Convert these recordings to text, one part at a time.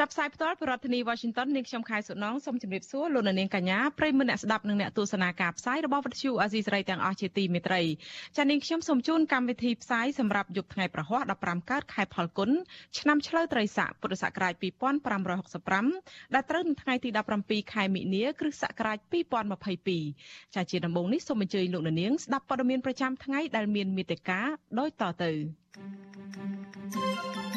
ចាប់ផ្សាយផ្ទាល់ពីរដ្ឋធានី Washington នាងខ្ញុំខែសុណងសូមជម្រាបសួរលោកនាងកញ្ញាប្រិយមិត្តអ្នកស្ដាប់និងអ្នកទស្សនាការផ្សាយរបស់វិទ្យុអាស៊ីសេរីទាំងអស់ជាទីមេត្រីចា៎នាងខ្ញុំសូមជូនកម្មវិធីផ្សាយសម្រាប់យប់ថ្ងៃប្រហ័ស15កើតខែផលគុណឆ្នាំឆ្លូវត្រីស័កពុរសករាជ2565ដែលត្រូវនៅថ្ងៃទី17ខែមិនិនាគ្រិស្តសករាជ2022ចា៎ជាដំបូងនេះសូមអញ្ជើញលោកនាងស្ដាប់ព័ត៌មានប្រចាំថ្ងៃដែលមានមេត្តាដូចតទៅ thank you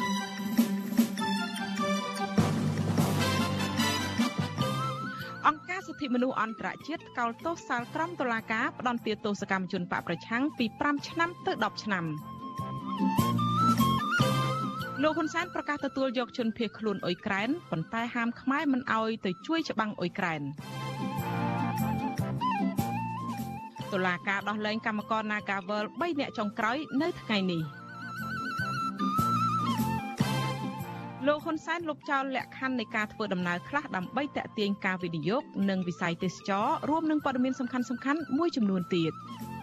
សិទ្ធិមនុស្សអន្តរជាតិកោតទោសសាលក្រមតុលាការផ្ដន្ទាទោសកម្មជនបកប្រឆាំងពី5ឆ្នាំទៅ10ឆ្នាំលោកហ៊ុនសែនប្រកាសទទួលយកជនភៀសខ្លួនអ៊ុយក្រែនប៉ុន្តែហាមខ្មែរមិនអោយទៅជួយច្បាំងអ៊ុយក្រែនតុលាការដោះលែងកម្មករ Nagavel 3នាក់ចុងក្រោយនៅថ្ងៃនេះ។ លោកហ៊ុនសែនលុបចោលលក្ខខណ្ឌនៃការធ្វើដំណើរខ្លះដើម្បីតេទៀងការវិនិយោគនិងវិស័យទេសចររួមនឹងព័ត៌មានសំខាន់ៗមួយចំនួនទៀត។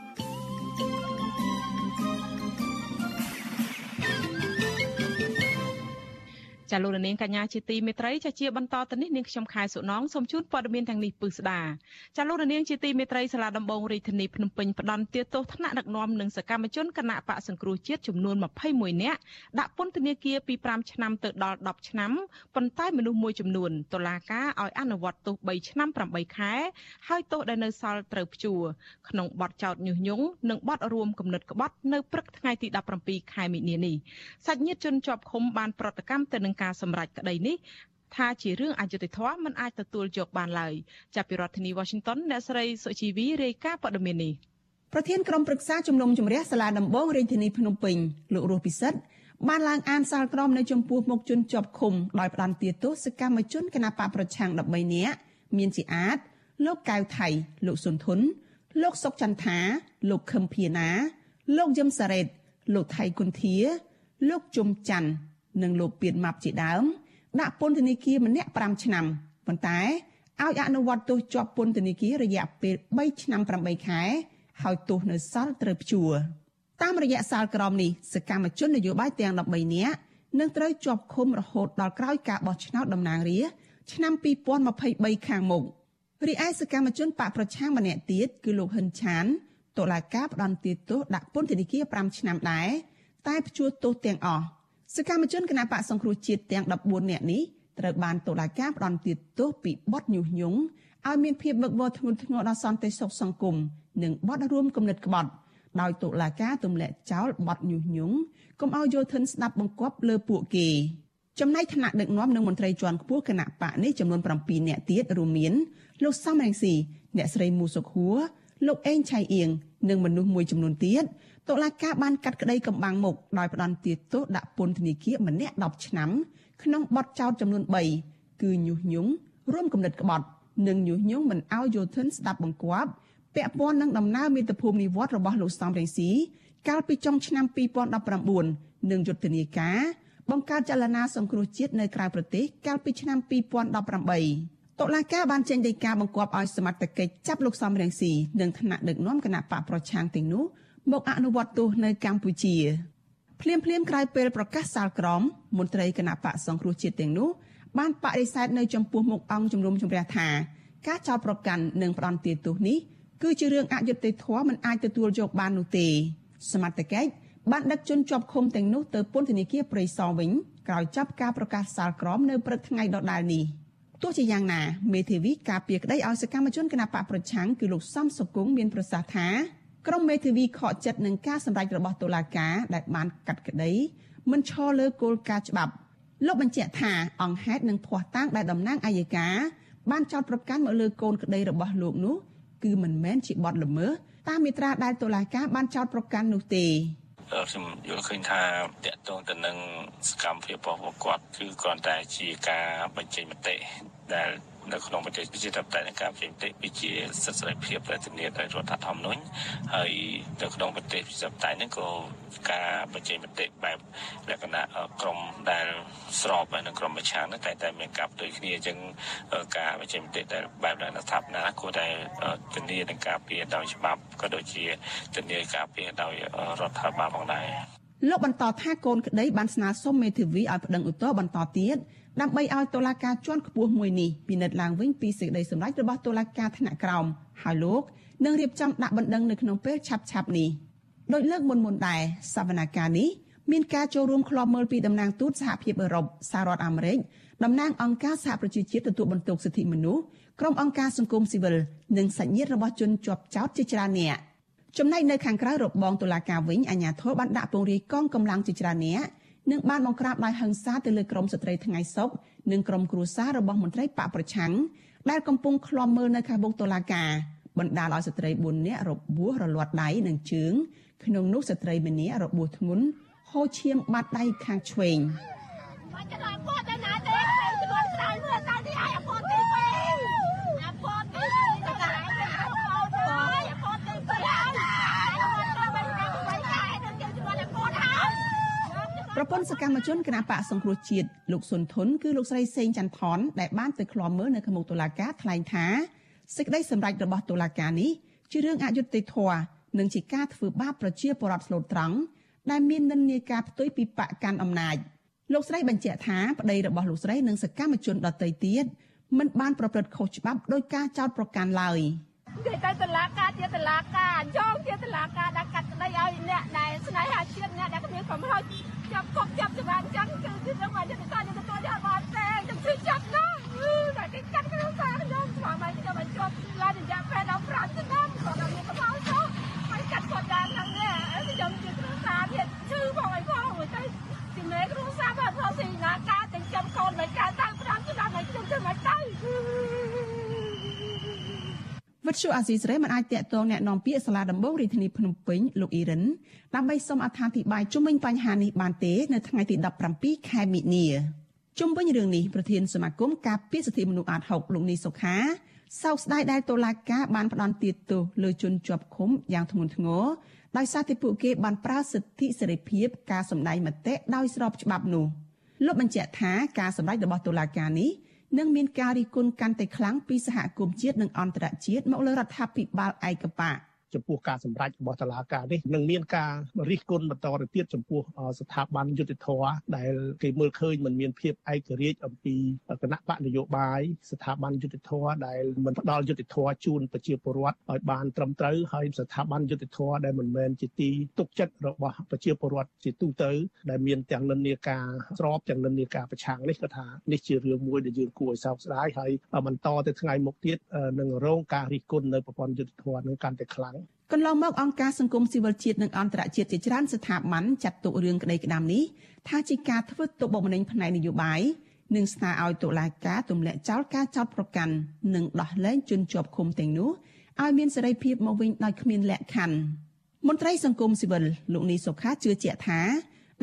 ចាលោកនាងកញ្ញាជាទីមេត្រីចាជាបន្តទៅនេះនាងខ្ញុំខែសុណងសូមជូនព័ត៌មានទាំងនេះពឹស្ដាចាលោកនាងជាទីមេត្រីសាលាដំបងរាជធានីភ្នំពេញផ្ដន្ទាទោសថ្នាក់ដឹកនាំនិងសកម្មជនគណៈបកសង្គ្រោះជាតិចំនួន21នាក់ដាក់ពន្ធនាគារពី5ឆ្នាំទៅដល់10ឆ្នាំប៉ុន្តែមនុស្សមួយចំនួនតុលាការឲ្យអនុវត្តទោស3ឆ្នាំ8ខែហើយទោសដែលនៅសល់ត្រូវព្យួរក្នុងបទចោទញុះញង់និងបទរួមគំនិតក្បត់នៅព្រឹកថ្ងៃទី17ខែមិនិនានេះសាច់ញាតិជនជាប់ឃុំបានប្រតិកម្មទៅនឹងការសម្រេចក្តីនេះថាជារឿងអយុត្តិធម៌មិនអាចទទួលយកបានឡើយចាប់ពីរដ្ឋធានី Washington អ្នកស្រីសុជីវីរាយការណ៍ព័ត៌មាននេះប្រធានក្រុមប្រឹក្សាជំនុំជម្រះសាលាដំបងរាជធានីភ្នំពេញលោករស់ពិសិដ្ឋបានឡើងអានសាលក្រមនៅចំពោះមុខជនជាប់ឃុំដោយផ្ដន្ទាទោសសកម្មជនគណបកប្រឆាំង13នាក់មានជាអាចលោកកៅថៃលោកសុនធុនលោកសុកចន្ទថាលោកខឹមភៀណា លោកយឹមសារ៉េតលោកថៃគុន្ធា លោកជុំច័ន្ទ និងលោកពៀនម៉ាប់ជាដើមដាក់ពន្ធនាគារម្នាក់5ឆ្នាំប៉ុន្តែឲ្យអនុវត្តទោសជាប់ពន្ធនាគាររយៈពេល3ឆ្នាំ8ខែហើយទោសនៅសល់ត្រូវព្យួរតាមរយៈសាលក្រមនេះសកម្មជននយោបាយទាំង13នាក់នឹងត្រូវជាប់ឃុំរហូតដល់ក្រោយការបោះឆ្នោតតំណាងរាស្ត្រឆ្នាំ2023ខាងមុខរីឯសកម្មជនបកប្រឆាំងម្នាក់ទៀតគឺលោកហិនឆានតុលាការផ្តន្ទាទោសដាក់ពន្ធនាគារ5ឆ្នាំដែរតែព្យួរទោសទាំងអស់ សកម្មជនគណបកសង្គ្រោះជាតិទាំង14នាក់នេះត្រូវបានតុលាការផ្តន្ទាទោសពីបទញុះញង់ឲ្យមានភាពវឹកវរធ្ងន់ធ្ងរដល់សន្តិសុខសង្គមនិងបទរួមគំនិតក្បត់ដោយតុលាការទម្លាក់ចោលបទញុះញង់កុំឲ្យយោធិនស្ដាប់បង្គាប់លើពួកគេចំណែកថ្នាក់ដឹកនាំនិងមន្ត្រីជាន់ខ្ពស់គណៈបកនេះចំនួន7នាក់ទៀតរួមមានលោកសំរងស៊ីអ្នកស្រីមូសុខហួរ លោកអេងឆៃអៀងនិងមនុស្សមួយចំនួនទៀតតុលាការបានកាត់ក្តីកម្បាំងមុខដោយផ្ដន្ទាទោសដាក់ពន្ធនាគារម្នាក់10ឆ្នាំ ក្នុងបទចោទចំនួន3គឺញុះញង់រួមគំនិតក្បត់ និងញុះញង់មិនអោយយោធិនស្ដាប់បង្គាប់ពាក់ព័ន្ធនឹងដំណើរមាតុភូមិនិវត្តរបស់លោកសំរងស៊ីកាលពីចុងឆ្នាំ2019និងយុទ្ធនាការបង្កើតចលនាសង្គ្រោះជាតិនៅក្រៅប្រទេសកាលពីឆ្នាំ2018 តុលាការបានចេញដីកាបង្គាប់ឲ្យសមត្ថកិច្ចចាប់លោកសំរងស៊ីនិងថ្នាក់ដឹកនាំគណៈបកប្រឆាំងទាំងនោះមកអនុវត្តទោសនៅកម្ពុជាភ្លាមភ្លាមក្រោយពេលប្រកាសសាលក្រមមន្ត្រីគណៈបកសង្គ្រោះជាតិទាំងនោះបានបដិសេធនៅចំពោះមុខអង្គជំនុំជម្រះថាការចោទប្រកាន់និងផ្ដន្ទាទោសនេះគឺជារឿងអយុត្តិធម៌មិនអាចទទួលយកបាននោះទេសមត្ថកិច្ចបានដឹកជនជាប់ឃុំទាំងនោះទៅពន្ធនាគារព្រៃសរវិញក្រោយចាប់ការប្រកាសសាលក្រមនៅព្រឹកថ្ងៃដដែលនេះ ទោះជាយ៉ាងណាមេធាវីការពារក្តីឲ្យសកម្មជនគណបកប្រឆាំងគឺលោកសំសុគង្គមានប្រសាសន៍ថាក្រុមមេធាវីខកចិត្តនឹងការសម្រេចរបស់តុលាការដែលបានកាត់ក្តីមិនឈរលើគោលការណ៍ច្បាប់លោកបញ្ជាក់ថាអង្គហេតុនិងភ័ស្តុតាងដែលតំណាងអัยការបានចោទប្រកាន់មកលើកូនក្តីរបស់លោកនោះគឺមិនមែនជាបទល្មើសតាមមាត្រាដែលតុលាការបានចោទប្រកាន់នោះទេ ខ្ញុំយល់ឃើញថាតកតងទៅនឹងសកម្មភាពរបស់គាត់គឺគ្រាន់តែជាការបញ្ចេញមតិដែល នៅក្នុងប្រទេសប្រជាធិបតេយ្យនៃការបញ្ចេញមតិវាជាសិទ្ធិសេរីភាពដែលធានាដោយរដ្ឋធម្មនុញ្ញហើយនៅក្នុងប្រទេសប្រជាធិបតេយ្យនេះក៏ការបញ្ចេញមតិបែបលក្ខណៈក្រុមដែលស្របហើយនឹងក្រុមប្រឆាំងនោះតែតែមានការផ្ទុយគ្នាអញ្ចឹងការបញ្ចេញមតិដែលបែបដែលស្ថាបនាគួរតែធានានឹងការពារដោយច្បាប់ក៏ដូចជាធានាការពារដោយរដ្ឋាភិបាលផងដែរលោកបន្តថាកូនក្តីបានស្នើសុំមេធាវីឲ្យប្តឹងឧទ្ធរបន្តទៀត ដើម្បីឲ្យតុលាការជាន់ខ្ពស់មួយនេះពិនិត្យឡើងវិញពីសេចក្តីសម្រេចរបស់តុលាការថ្នាក់ក្រោមហើយលោកនឹងរៀបចំដាក់បណ្ដឹងនៅក្នុងពេលឆាប់ឆាប់នេះដោយលើកមុនមុនដែរសវនកម្មនេះមានការចូលរួមក្លបមើលពីតំណាងទូតសហភាពអឺរ៉ុបសហរដ្ឋអាមេរិកតំណាងអង្គការសហប្រជាជាតិទទួលបន្ទុកសិទ្ធិមនុស្សក្រុមអង្គការសង្គមស៊ីវិលនិងសាច់ញាតិរបស់ជនជាប់ចោតជាច្រើនអ្នកចំណែកនៅខាងក្រៅរបងតុលាការវិញអាជ្ញាធរបានដាក់ពង្រាយកងកម្លាំងជាច្រើនអ្នក និងបានបង្ក្រាបដោយហិង្សាទៅលើក្រុមស្ត្រីថ្ងៃសុកនិងក្រុមគ្រួសាររបស់មន្ត្រីបកប្រឆាំងដែលកំពុងឃ្លាំមើលនៅខាងមុខតុលាការបណ្ដាលឲ្យស្ត្រី4នាក់របួសរលាត់ដៃនិងជើង ក្នុងនោះស្ត្រីម្នាក់របួសធ្ងន់ហូរឈាមបាត់ដៃខាងឆ្វេងមកចន្លោះគាត់ទៅណាទេទៅខ្លួនក្រៅមើលតាទីឲ្យអពតទីពេងអពតទីទៅកាយទៅអពតទៅអពតទីពេង ប្រពន្ធសកម្មជនគណៈបកសង្គ្រោះជាតិលោកសុនធុនគឺលោកស្រីសេងចន្ទថនដែលបានទៅឃ្លាំមើលនៅក្នុងតុលាការថ្លែងថាសេចក្តីសម្រេចរបស់តុលាការនេះជារឿងអយុត្តិធម៌និងជាការធ្វើបាបប្រជាពលរដ្ឋស្លូតត្រង់ដែលមាននិន្នាការផ្ទុយពីបកកាន់អំណាចលោកស្រីបញ្ជាក់ថាប្តីរបស់លោកស្រីនិងសកម្មជនដទៃទៀតមិនបានប្រព្រឹត្តខុសច្បាប់ដោយការចោទប្រកាន់ឡើយ និយាយទៅតឡាការជាតឡាការយ៉ងជាតឡាការដែលកាត់ក្តីឲ្យអ្នកដែលស្នេហាជាតិអ្នកដែលគ្មានកំហុសចាប់គប់ចាប់ច្បាប់ចឹងគឺគឺរឿងមកយុទ្ធសាស្ត្រយុទ្ធសាស្ត្រយកបាត់ទេខ្ញុំជឿចាប់ណាតែគេកាត់ក្នុងសារខ្ញុំស្មារតីខ្ញុំឲ្យជាប់ឡានរយៈពេលដល់5ឆ្នាំគាត់អត់មានកំហុសចុះហើយកាត់គាត់ដល់ហ្នឹងនេះខ្ញុំជាគ្រូសាទៀតជឿផងឲ្យផងទៅទីមេគ្រូសាបាត់ផងស៊ីណាការទាំងចាំកូនមិនការតាំង5ឆ្នាំឲ្យខ្ញុំទៅមកទៅ វិទ្យុអាស៊ីសេរីមិនអាចតាក់ទងแนะនាំពាក្យសាលាដំបងរាជធានីភ្នំពេញលោកអ៊ីរិនដើម្បីសូមអត្ថាធិប្បាយជុំវិញបញ្ហានេះបានទេនៅថ្ងៃទី17ខែមិនិនាជុំវិញរឿងនេះប្រធានសមាគមការពារសិទ្ធិមនុស្សអាត6លោកនីសុខាសោកស្ដាយដែលតុលាការបានផ្ដន្ទាទោសលើជនជាប់ឃុំយ៉ាងធ្ងន់ធ្ងរដោយសារតែពួកគេបានប្រើសិទ្ធិសេរីភាពការសម្ដែងមតិដោយស្របច្បាប់នោះលោកបញ្ជាក់ថាការសម្ដែងរបស់តុលាការនេះ នឹងមានការរិះគន់កាន់តែខ្លាំងពីសហគមន៍ជាតិនិងអន្តរជាតិមកលើរដ្ឋាភិបាលឯកបក ចំពោះការសម្រេចរបស់តុលាការនេះនឹងមានការរិះគន់បន្តទៅទៀតចំពោះស្ថាប័នយុតិធធដែលគេមើលឃើញមិនមានភាពឯករាជ្យអំពីគណៈបកនយោបាយស្ថាប័នយុតិធធដែលមិនផ្ដល់យុតិធធជូនប្រជាពលរដ្ឋឲ្យបានត្រឹមត្រូវហើយស្ថាប័នយុតិធធដែលមិនមែនជាទីទុកចិត្តរបស់ប្រជាពលរដ្ឋជាទូទៅដែលមានទាំងនិន្នាការស្របទាំងនិន្នាការប្រឆាំងនេះក៏ថានេះជារឿងមួយដែលយើងគួរឲ្យសោកស្ដាយហើយបន្តទៅថ្ងៃមុខទៀតនឹងរងការរិះគន់នៅប្រព័ន្ធយុតិធធនឹងកាន់តែខ្លាំង កន្លងមកអង្គការសង្គមស៊ីវិលជាតិនិងអន្តរជាតិជាច្រើនស្ថាប័នចាត់ទុករឿងក្តីក្តាមនេះថាជាការធ្វើទុកបុកម្នេញផ្នែកនយោបាយនិងស្នើឲ្យតុលាការទម្លាក់ចោលការចោទប្រកាន់និងដោះលែងជនជាប់ឃុំទាំងនោះឲ្យមានសេរីភាពមកវិញដោយគ្មានលក្ខខណ្ឌមន្ត្រីសង្គមស៊ីវិលលោកនីសុខាជឿជាក់ថា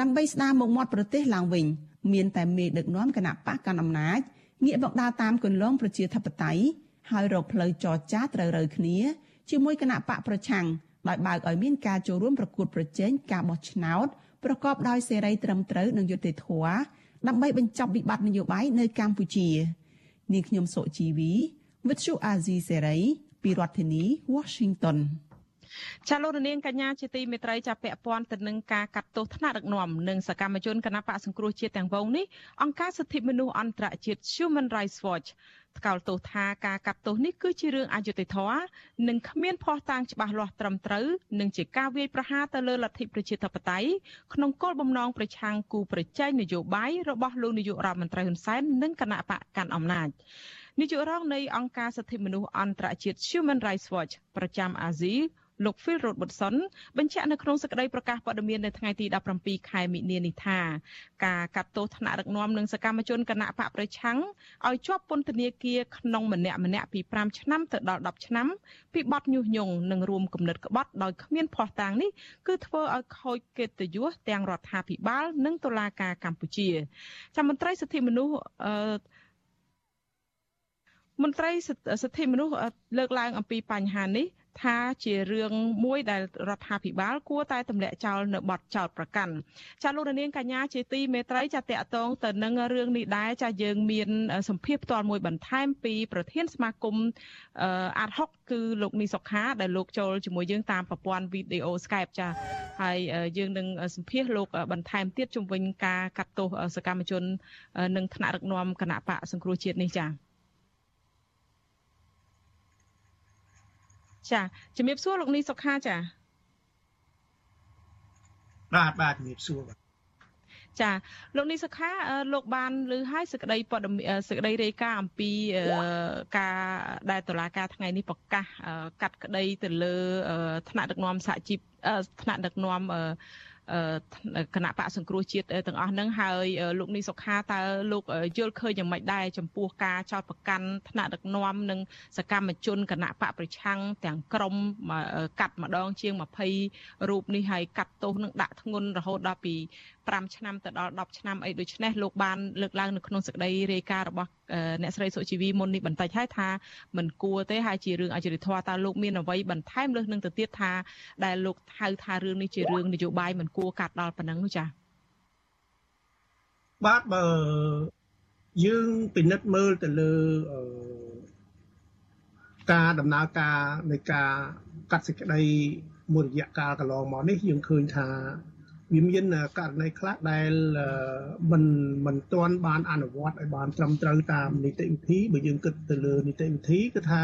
ដើម្បីស្ដារមុខមាត់ប្រទេសឡើងវិញមានតែមេដឹកនាំគណៈបកកណ្ដាលអំណាចងាកមកដើរតាមគន្លងប្រជាធិបតេយ្យហើយរកផ្លូវចរចាត្រូវរើគ្នា ជាមួយគណៈបកប្រឆាំងដោយបើកឲ្យមានការចូលរួមប្រកួតប្រជែងការបោះឆ្នោតប្រកបដោយសេរីត្រឹមត្រូវនិងយុត្តិធម៌ដើម្បីបញ្ចប់វិបត្តិនយោបាយនៅកម្ពុជានាងខ្ញុំសុជីវី With you Azizi Serai ពីរដ្ឋធានី Washington ចាលោករនាងកញ្ញាជាទីមេត្រីចាប់ពាក់ព័ន្ធទៅនឹងការកាត់ទោសថ្នាក់ដឹកនាំនិងសកម្មជនគណបកសង្គ្រោះជាតិទាំងវងនេះអង្គការសិទ្ធិមនុស្សអន្តរជាតិ Human Rights Watch ថ្កោលទោសថាការកាត់ទោសនេះគឺជារឿងអយុត្តិធម៌និងគ្មានភស្តុតាងច្បាស់លាស់ត្រឹមត្រូវនិងជាការវាយប្រហារទៅលើលទ្ធិប្រជាធិបតេយ្យក្នុងគោលបំណងប្រឆាំងគូប្រជែងនយោបាយរបស់លោកនាយករដ្ឋមន្ត្រីហ៊ុនសែននិងគណៈបកកាន់អំណាចនាយករងនៃអង្គការសិទ្ធិមនុស្សអន្តរជាតិ Human Rights Watch ប្រចាំអាស៊ី លោក Phil Robertson បញ្ជាក់នៅក្នុងសេចក្តីប្រកាសព័ត៌មាននៅថ្ងៃទី17ខែមិនិនានេះថាការកាត់ទោសថ្នាក់ដឹកនាំនិងសកម្មជនគណៈបកប្រឆាំងឲ្យជាប់ពន្ធនាគារក្នុងម្នាក់ម្នាក់ពី5ឆ្នាំទៅដល់10ឆ្នាំពីបទញុះញង់និងរួមគំនិតក្បត់ដោយគ្មានភស្តុតាងនេះគឺធ្វើឲ្យខូចកិត្តិយសទាំងរដ្ឋាភិបាល និងតុលាការកម្ពុជាចាំមន្ត្រីសិទ្ធិមនុស្សអឺមន្ត្រីសិទ្ធិមនុស្សលើកឡើងអំពីបញ្ហានេះ ថាជារឿងមួយដែលរដ្ឋាភិបាលគួរតែទម្លាក់ចោលនៅបទចោតប្រកាន់ចាលោករនាងកញ្ញាជាទីមេត្រីចាតកតងទៅនឹងរឿងនេះដែរចាយើងមានសម្ភារផ្ទាល់មួយបន្ថែមពីប្រធានសមាគមអាត6គឺលោកនីសុខាដែលលោកចូលជាមួយយើងតាមប្រព័ន្ធវីដេអូ Skype ចាហើយយើងនឹងសម្ភារលោកបន្ថែមទៀតជំវិញការកាត់ទោសសកម្មជន និងថ្នាក់ដឹកនាំគណៈបកសង្គ្រោះជាតិនេះចា ចាជំរាបសួរលោកនីសុខាចាបាទបាទជំរាបសួរបាទចាលោកនីសុខាលោកបានលើឲ្យសេចក្តីព័ត៌មានសេចក្តីរាយការណ៍អំពីការដែលតុលាការថ្ងៃនេះប្រកាសកាត់ក្តីទៅលើថ្នាក់ដឹកនាំសហជីពថ្នាក់ដឹកនាំ គណៈបកសង្គ្រោះជាតិទាំងអស់ហ្នឹងហើយលោកនីសុខាតើលោកយល់ឃើញយ៉ាងម៉េចដែរចំពោះការចោទប្រកាន់ថ្នាក់ដឹកនាំនិងសកម្មជនគណៈបកប្រឆាំងទាំងក្រុមកាត់ម្ដងជាង20រូបនេះហើយកាត់ទោសនឹងដាក់ធ្ងន់រហូតដល់ពី 5ឆ្នាំទៅដល់10ឆ្នាំអីដូចនេះលោកបានលើកឡើងនៅក្នុងសេចក្តីរាយការណ៍របស់អ្នកស្រីសុជីវីមុននេះបន្តិចហើយថាមិនគួរទេហើយជារឿងអយុត្តិធម៌តើលោកមានអ្វីបន្ថែមលើសនឹងទៅទៀតថាដែលលោកហៅថារឿងនេះជារឿងនយោបាយមិនគួរកាត់ដល់ប៉ុណ្ណឹងនោះចា៎បាទបើយើងពិនិត្យមើលទៅលើការដំណើរការនៃការកាត់សេចក្តីមួយរយៈកាលកន្លងមកនេះយើងឃើញថា វាមានករណីខ្លះដែលមិនមិនទាន់បានអនុវត្តឲ្យបានត្រឹមត្រូវតាមនីតិវិធីបើយើងគិតទៅលើនីតិវិធីគឺថា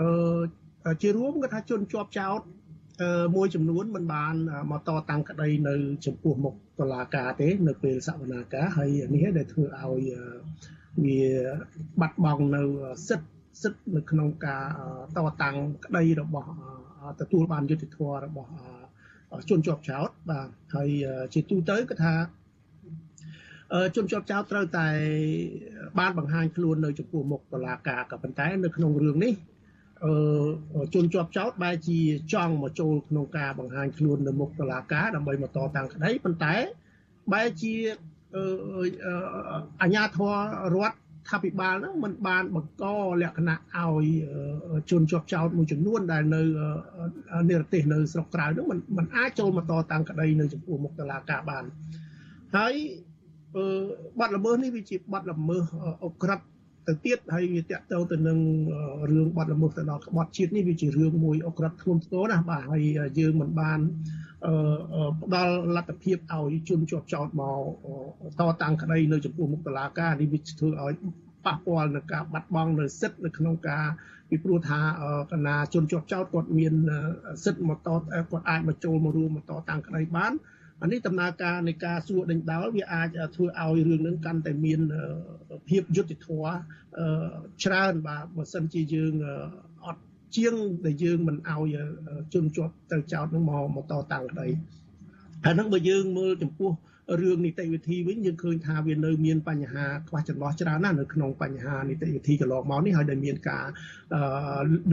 អឺជារួមគឺថាជនជាប់ចោតមួយចំនួនមិនបានមកតតាំងក្តីនៅចំពោះមុខតុលាការទេ នៅពេលសវនាការហើយនេះដែលធ្វើឲ្យវាបាត់បង់នៅសិទ្ធិសិទ្ធិនៅក្នុងការតតាំងក្តីរបស់ទទួលបានយុត្តិធម៌របស់ ជនជាប់ចោតបាទហើយជាទូទៅគឺថាជនជាប់ចោតត្រូវតែបានបង្ហាញខ្លួននៅចំពោះមុខតុលាការក៏ប៉ុន្តែនៅក្នុងរឿងនេះអឺជនជាប់ចោតបែរជាចង់មកចូលក្នុងការបង្ហាញខ្លួននៅមុខតុលាការដើម្បីមកតតាំងក្តីប៉ុន្តែបែរជាអាជ្ញាធររដ្ឋ ថាភិបាលហ្នឹងมันបានបង្កលក្ខណៈឲ្យជនជាប់ចោតមួយចំនួនដែលនៅនិរទេសនៅស្រុកក្រៅហ្នឹងมันมันអាចចូលមកតតាំងក្តីនៅចំពោះមុខតុលាការបានហើយបាត់ល្មើសនេះវាជាបាត់ល្មើសអក្រិតទៅទៀតហើយវាតាក់ទងទៅនឹងរឿងបាត់ល្មើសទៅដល់ក្បត់ជាតិនេះវាជារឿងមួយអក្រិតធ្ងន់ធ្ងរណាស់បាទហើយយើងមិនបាន ផ្ដល់លទ្ធភាពឲ្យជនជាប់ចោតមកតតាំងក្តីនៅចំពោះមុខតុលាការនេះវាធ្វើឲ្យប៉ះពាល់នឹងការបាត់បង់នៅសិទ្ធិនៅក្នុងការពីព្រោះថាកណាជនជាប់ចោតគាត់មានសិទ្ធិមកតគាត់អាចមកចូលមករួមមកតតាំងក្តីបានអានេះដំណើរការនៃការសួរដេញដោលវាអាចធ្វើឲ្យរឿងនឹងកាន់តែមានភាពយុត្តិធម៌ច្រើនបាទបើសិនជាយើងអត់ ជាងដែលយើងមិនឲ្យជនជាប់ទៅចោតនឹងមកមកតតាំងក្តីហើយនឹងបើយើងមើលចំពោះរឿងនីតិវិធីវិញយើងឃើញថាវានៅមានបញ្ហាខ្វះចន្លោះច្រើនណាស់នៅក្នុងបញ្ហានីតិវិធីកន្លងមកនេះហើយដែលមានការ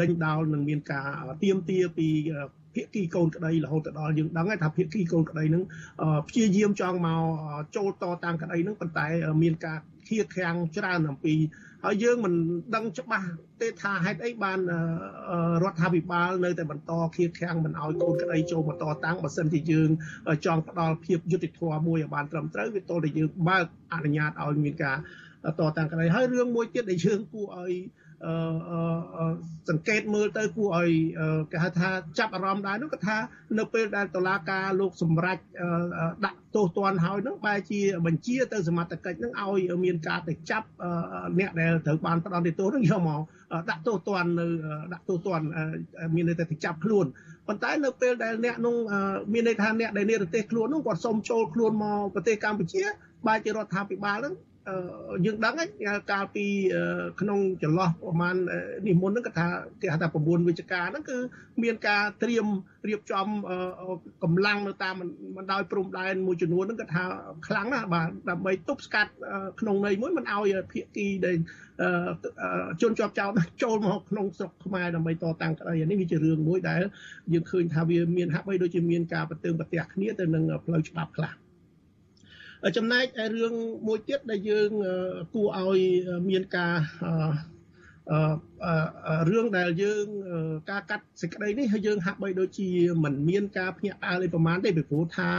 ដេញដោលនិងមានការទៀមទាពីភាគីកូនក្តីរហូតទៅដល់យើងដឹងហើយថាភាគីកូនក្តីនឹងព្យាយាមចង់មកចូលតតាមក្តីនឹងប៉ុន្តែមានការខៀខាំងច្រើនអំពី ហើយយើងមិនដឹងច្បាស់ទេថាហេតុអីបានរដ្ឋាភិបាលនៅតែបន្តខៀខាំងមិនឲ្យកូនក្តីចូលបន្តតាំងបើសិនជាយើងចង់ផ្ដល់ភាពយុត្តិធម៌មួយឲ្យបានត្រឹមត្រូវវាទល់តែយើងបើកអនុញ្ញាតឲ្យមានការតតាំងក្តីហើយរឿងមួយទៀតដែលយើងគួរឲ្យ សង្កេតមើលទៅគួរឲ្យគេហៅថាចាប់អារម្មណ៍ដែរនោះគឺថានៅពេលដែលតុលាការលោកសម្រេចដាក់ទោសទណ្ឌហើយនឹងបែរជាបញ្ជាទៅសមត្ថកិច្ចនឹងឲ្យមានការទៅចាប់អ្នកដែលត្រូវបានផ្ដន្ទាទោសនឹងយកមកដាក់ទោសទណ្ឌនៅដាក់ទោសទណ្ឌមានន័យថាទៅចាប់ខ្លួនប៉ុន្តែនៅពេលដែលអ្នកនោះមានន័យថាអ្នកដែលនិរទេសខ្លួននោះគាត់សុំចូលខ្លួនមកប្រទេសកម្ពុជាបែរជារដ្ឋាភិបាលនឹង យើងដឹងកាលពីក្នុងចន្លោះប្រហែលនេះមុនហ្នឹងគាត់ថាគេហៅថា9វិច្ឆិកាហ្នឹងគឺមានការត្រៀមរៀបចំកម្លាំងនៅតាមបណ្ដោយព្រំដែនមួយចំនួនហ្នឹងគាត់ថាខ្លាំងណាស់បាទដើម្បីទប់ស្កាត់ក្នុងន័យមួយមិនឲ្យភៀកគីដែលជនជាប់ចោតចូលមកក្នុងស្រុកខ្មែរដើម្បីតតាំងក្តីនេះវាជារឿងមួយដែលយើងឃើញថាវាមានហាក់បីដូចជាមានការប្រទើងប្រទះគ្នាទៅនឹងផ្លូវច្បាប់ខ្លះ ចំណែករឿងមួយទៀតដែលយើងគួរឲ្យមានការរឿងដែលយើងការកាត់សេចក្តីនេះហើយយើងហាក់បីដូចជាមិនមានការភ្ញាក់ផ្អើលអីប្រមាណទេពីព្រោះថា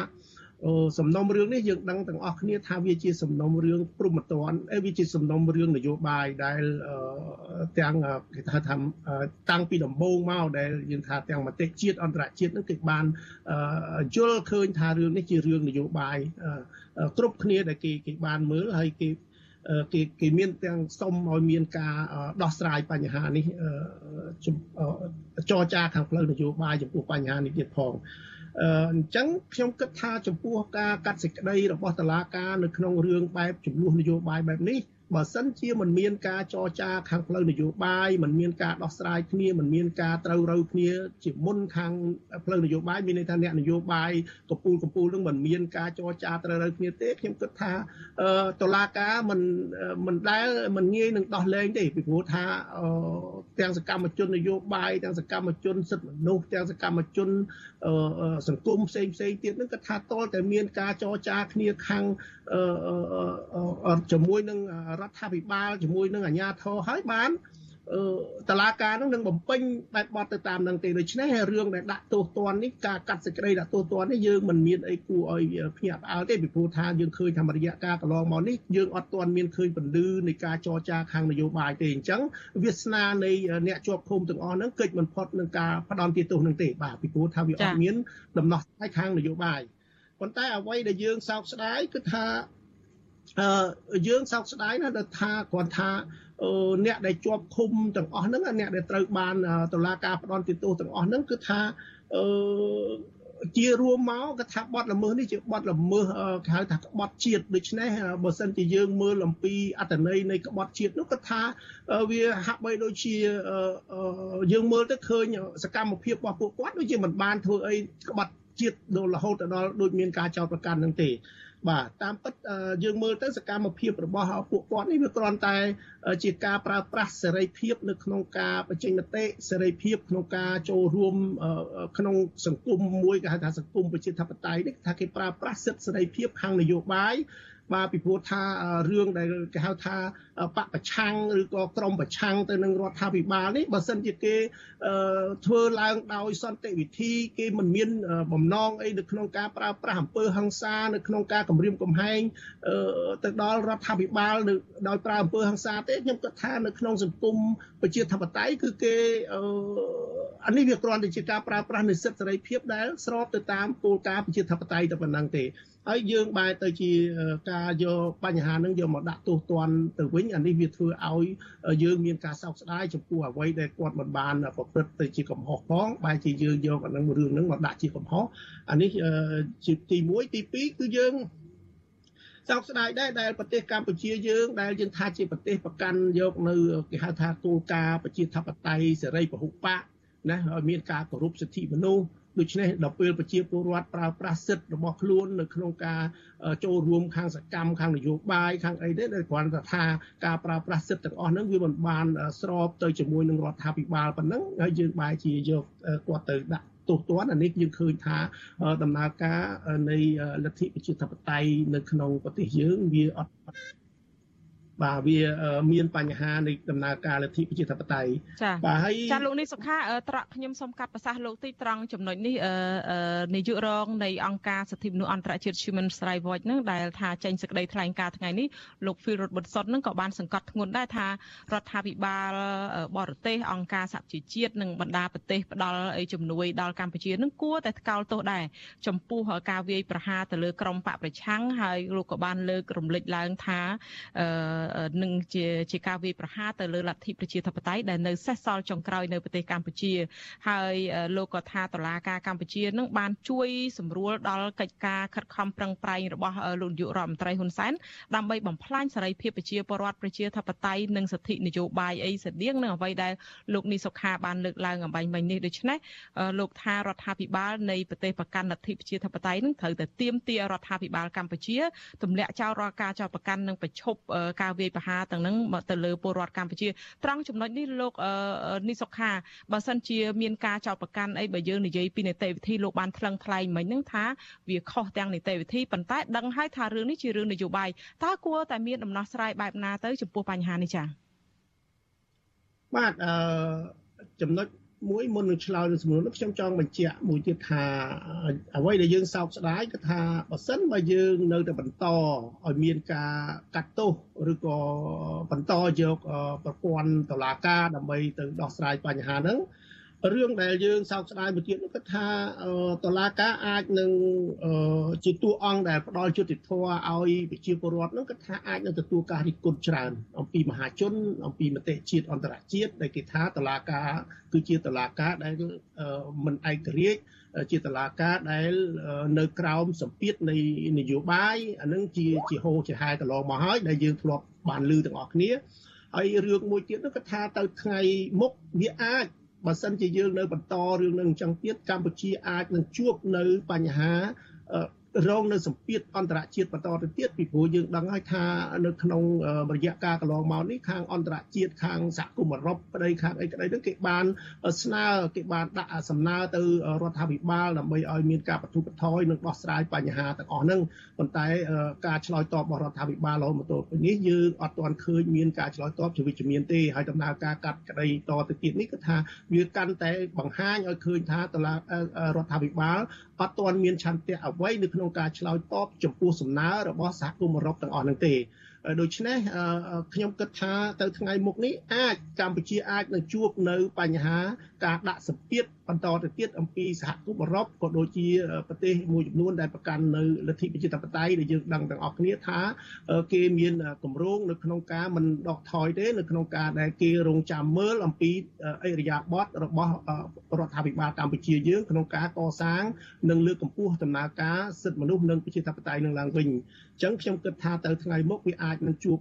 សំណុំរឿងនេះយើងដឹងទាំងអស់គ្នាថាវាជាសំណុំរឿងព្រមត្តនអីវាជាសំណុំរឿងនយោបាយដែលទាំងគេថាថាតាំងពីដំបូងមកដែលយើងថាទាំងមតិជាតិអន្តរជាតិនឹងគេបានយល់ឃើញថារឿងនេះជារឿងនយោបាយគ្រប់គ្នាដែលគេគេបានមើលហើយគេគេគេមានទាំងសុំឲ្យមានការដោះស្រាយបញ្ហានេះចរចាខាងផ្លូវនយោបាយចំពោះបញ្ហានេះទៀតផង អញ្ចឹងខ្ញុំគិតថាចំពោះការកាត់សេចក្តីរបស់តុលាការនៅក្នុងរឿងបែបចំនួននយោបាយបែបនេះ បើសិនជាមិនមានការចរចាខាងផ្លូវនយោបាយមិនមានការដោះស្រាយគ្នាមិនមានការត្រូវរូវគ្នាជាមុនខាងផ្លូវនយោបាយមានន័យថាអ្នកនយោបាយកំពូលកំពូលនឹងមិនមានការចរចាត្រូវរូវគ្នាទេខ្ញុំគិតថាតុលាការមិនមិនដែលមិនងាយនឹងដោះលែងទេពីព្រោះថាទាំងសកម្មជននយោបាយទាំងសកម្មជនសិទ្ធិមនុស្សទាំងសកម្មជនសង្គមផ្សេងផ្សេងទៀតនឹងគាត់ថាតលតែមានការចរចាគ្នាខាងជាមួយនឹងរដ្ឋាភិបាលជាមួយនឹងអាជ្ញាធរហើយបានតឡាការនឹងនឹងបំពេញបែបបទទៅតាមនឹងទេដូច្នេះរឿងដែលដាក់ទោសទណ្ឌនេះការកាត់សេចក្តីដាក់ទោសទណ្ឌនេះយើងមិនមានអីគួរឲ្យភ្ញាក់ផ្អើលទេពីព្រោះថាយើងឃើញថារយៈកាលកន្លងមកនេះយើងអត់ទាន់មានឃើញពលឺនៃការចរចាខាងនយោបាយទេអញ្ចឹងវាសនានៃអ្នកជាប់ឃុំទាំងអស់ហ្នឹងកិច្ចមិនផុតនឹងការផ្ដន់ទោសនឹងទេបាទពីព្រោះថាវាអត់មានដំណោះស្រាយខាងនយោបាយប៉ុន្តែអ្វីដែលយើងសោកស្ដាយគឺថាអឺ យើងសោកស្ដាយណាស់ដែលថាគាត់ថាអ្នកដែលជាប់ឃុំទាំងអស់ហ្នឹងអ្នកដែលត្រូវបានតុលាការផ្ដន់ទោសទាំងអស់ហ្នឹងគឺថាអឺជារួមមកក៏ថាបទល្មើសនេះជាបទល្មើសគេហៅថាក្បត់ជាតិដូច្នេះបើសិនជាយើងមើលអំពីអត្តន័យនៃក្បត់ជាតិនោះក៏ថាវាហាក់បីដូចជាយើងមើលទៅឃើញសកម្មភាពរបស់ពួកគាត់ដូចជាមិនបានធ្វើអីក្បត់ជាតិដល់រហូតដល់ដូចមានការចោទប្រកាន់នឹងទេ បាទតាមពិតយើងមើលទៅសកម្មភាពរបស់ពួកគាត់នេះវាគ្រាន់តែជាការប្រើប្រាស់សេរីភាពនៅក្នុងការបញ្ចេញមតិសេរីភាពក្នុងការចូលរួមក្នុងសង្គមមួយគេហៅថាសង្គមប្រជាធិបតេយ្យនេះថាគេប្រើប្រាស់សិទ្ធិសេរីភាពខាងនយោបាយ បាទពីព្រោះថារឿងដែលគេហៅថាបពប្រឆាំងឬក៏ក្រមប្រឆាំងទៅនឹងរដ្ឋាភិបាលនេះបើសិនជាគេធ្វើឡើងដោយសន្តិវិធីគេមិនមានបំណងអីនៅក្នុងការប្រើប្រាស់អំពើហិង្សានៅក្នុងការគម្រាមកំហែងទៅដល់រដ្ឋាភិបាលដោយប្រើអំពើហិង្សាទេខ្ញុំគិតថានៅក្នុងសង្គមប្រជាធិបតេយ្យគឺគេអានេះវាគ្រាន់តែជាការប្រើប្រាស់នូវសិទ្ធិសេរីភាពដែលស្របទៅតាមគោលការណ៍ប្រជាធិបតេយ្យតែប៉ុណ្ណឹងទេ ហើយយើងបែរទៅជាការយកបញ្ហានឹងយកមកដាក់ទោសទណ្ឌទៅវិញអានេះវាធ្វើឲ្យយើងមានការសោកស្ដាយចំពោះអ្វីដែលគាត់មិនបានប្រព្រឹត្តទៅជាកំហុសផងបែរជាយើងយកអានឹងរឿងហ្នឹងមកដាក់ជាកំហុសអានេះជាទី1ទី2គឺយើងសោកស្ដាយដែរដែលប្រទេសកម្ពុជាយើងដែលយើងថាជាប្រទេសប្រកាន់យកនៅគេហៅថាគោលការណ៍ប្រជាធិបតេយ្យសេរីពហុបកណាឲ្យមានការគោរពសិទ្ធិមនុស្ស ដូច្នេះដល់ពេលប្រជាពលរដ្ឋប្រើប្រាស់សិទ្ធិរបស់ខ្លួននៅក្នុងការចូលរួមខាងសកម្មខាងនយោបាយខាងអីទេដែលគ្រាន់តែថាការប្រើប្រាស់សិទ្ធិទាំងអស់ហ្នឹងវាមិនបានស្របទៅជាមួយនឹងរដ្ឋាភិបាលប៉ុណ្ណឹងហើយយើងបែរជាយកគាត់ទៅដាក់ទោសទណ្ឌអានេះយើងឃើញថាដំណើរការនៃលទ្ធិប្រជាធិបតេយ្យនៅក្នុងប្រទេសយើងវាអត់ បាទវាមានបញ្ហានៃដំណើរការលទ្ធិប្រជាធិបតេយ្យបាទហើយចាលោកនេះសុខាត្រកខ្ញុំសូមកាត់ប្រសាសន៍លោកទីត្រង់ចំណុចនេះនាយករងនៃអង្គការសិទ្ធិមនុស្សអន្តរជាតិ Human Rights Watch នឹងដែលថាចេញសេចក្តីថ្លែងការណ៍ថ្ងៃនេះលោក Phil Roth Bunson នឹងក៏បានសង្កត់ធ្ងន់ដែរថារដ្ឋាភិបាលបរទេសអង្គការសហជីវជាតិនិងបណ្ដាប្រទេសផ្ដល់ជំនួយដល់កម្ពុជានឹងគួរតែថ្កោលទោសដែរចំពោះការវាយប្រហារទៅលើក្រមបកប្រឆាំងហើយលោកក៏បានលើករំលឹកឡើងថានឹងជាជាការវាយប្រហារទៅលើលទ្ធិប្រជាធិបតេយ្យដែលនៅសេសសល់ចុងក្រោយនៅប្រទេសកម្ពុជា ហើយលោកក៏ថាតឡាការកម្ពុជានឹងបានជួយសម្រួលដល់កិច្ចការខិតខំប្រឹងប្រែងរបស់លោកនាយករដ្ឋមន្ត្រីហ៊ុនសែនដើម្បីបំផ្លាញសេរីភាពប្រជាពលរដ្ឋប្រជាធិបតេយ្យនិងសិទ្ធិនយោបាយអីស្តៀងនឹងអ្វីដែលលោកនីសុខាបានលើកឡើងអំបញ្ញមិញនេះដូច្នេះលោកថារដ្ឋាភិបាលនៃប្រទេសប្រកាន់លទ្ធិប្រជាធិបតេយ្យនឹងត្រូវតែទៀមទារដ្ឋាភិបាលកម្ពុជាទម្លាក់ចោលរាល់ការចោទប្រកាន់និងបញ្ឈប់ការវាយប្រហារទាំងនឹងទៅលើពលរដ្ឋកម្ពុជាត្រង់ចំណុចនេះលោកនីសុខាបើសិនជាមានការចោទប្រកាន់អីបើយើងនិយាយពីនីតិវិធីលោកបានថ្លឹងថ្លែងមិញហ្នឹងថាវាខុសទាំងនីតិវិធីប៉ុន្តែដឹងហើយថារឿងនេះជារឿងនយោបាយតើគួរតែមានដំណោះស្រាយបែបណាទៅចំពោះបញ្ហានេះចា៎បាទអឺចំណុច មួយមុននឹងឆ្លើយនឹងសំណួរនោះខ្ញុំចង់បញ្ជាក់មួយទៀតថាអ្វីដែលយើងសោកស្ដាយគឺថាបើសិនបើយើងនៅតែបន្តឲ្យមានការកាត់ទោសឬក៏បន្តយកប្រព័ន្ធតុលាការដើម្បីទៅដោះស្រាយបញ្ហាហ្នឹង រឿងដែលយើងសោកស្ដាយមួយទៀតនោះគឺថាតឡាការអាចនឹងជាតួអង្គដែលផ្ដល់យុត្តិធម៌ឲ្យប្រជាពលរដ្ឋនោះគឺថាអាចនឹងទទួលការរិះគន់ច្រើន អំពីមហាជន អំពីមតិជាតិអន្តរជាតិដែលគេថាតឡាការគឺជាតឡាការដែលមិនឯករាជ្យជាតឡាការដែលនៅក្រោមសម្ពាធនៃនយោបាយអានឹងជាជាហោជាហែកន្លងមកហើយដែលយើងធ្លាប់បានឮទាំងអស់គ្នាហើយរឿងមួយទៀតនោះគឺថាទៅថ្ងៃមុខវាអាច បើសិនជាយើងនៅបន្តរឿងនឹងអញ្ចឹងទៀតកម្ពុជាអាចនឹងជួបនៅបញ្ហា រងនៅសម្ពាធអន្តរជាតិបន្តទៅទៀតពីព្រោះយើងដឹងហើយថានៅក្នុងរយៈកាលកន្លងមកនេះខាងអន្តរជាតិខាងសហគមន៍អឺរ៉ុបប្តីខាងអីក្តីហ្នឹងគេបានស្នើគេបានដាក់សំណើទៅរដ្ឋាភិបាលដើម្បីឲ្យមានការបទូបថយនិងដោះស្រាយបញ្ហាទាំងអស់ហ្នឹងប៉ុន្តែការឆ្លើយតបរបស់រដ្ឋាភិបាលរហូតមកទល់ពេលនេះយើងអត់ទាន់ឃើញមានការឆ្លើយតបជាវិជ្ជមានទេហើយដំណើរការកាត់ក្តីតទៅទៀតនេះគឺថាវាកាន់តែបង្ហាញឲ្យឃើញថាតឡារដ្ឋាភិបាល អត់ទាន់មានឆន្ទៈអ្វីនៅក្នុងការឆ្លើយតបចំពោះសំណើរបស់សហគមន៍អឺរ៉ុបទាំងអស់នោះទេដូច្នេះខ្ញុំគិតថាទៅថ្ងៃមុខនេះអាចកម្ពុជាអាចនឹងជួបនៅបញ្ហា ការដាក់សម្ពាធបន្តទៅទៀតអំពីសហគមន៍អឺរ៉ុបក៏ដូចជាប្រទេសមួយចំនួនដែលប្រកាន់នៅលទ្ធិប្រជាធិបតេយ្យដែលយើងដឹងទាំងអស់គ្នាថាគេមានគម្រោងនៅក្នុងការមិនដកថយទេនៅក្នុងការដែលគេរងចាំមើលអំពីអិរិយាបថរបស់រដ្ឋាភិបាលកម្ពុជាយើងក្នុងការកសាងនិងលើកកម្ពស់ដំណើរការសិទ្ធិមនុស្សនិងប្រជាធិបតេយ្យនឹងឡើងវិញអញ្ចឹងខ្ញុំគិតថាទៅថ្ងៃមុខវាអាចនឹងជួប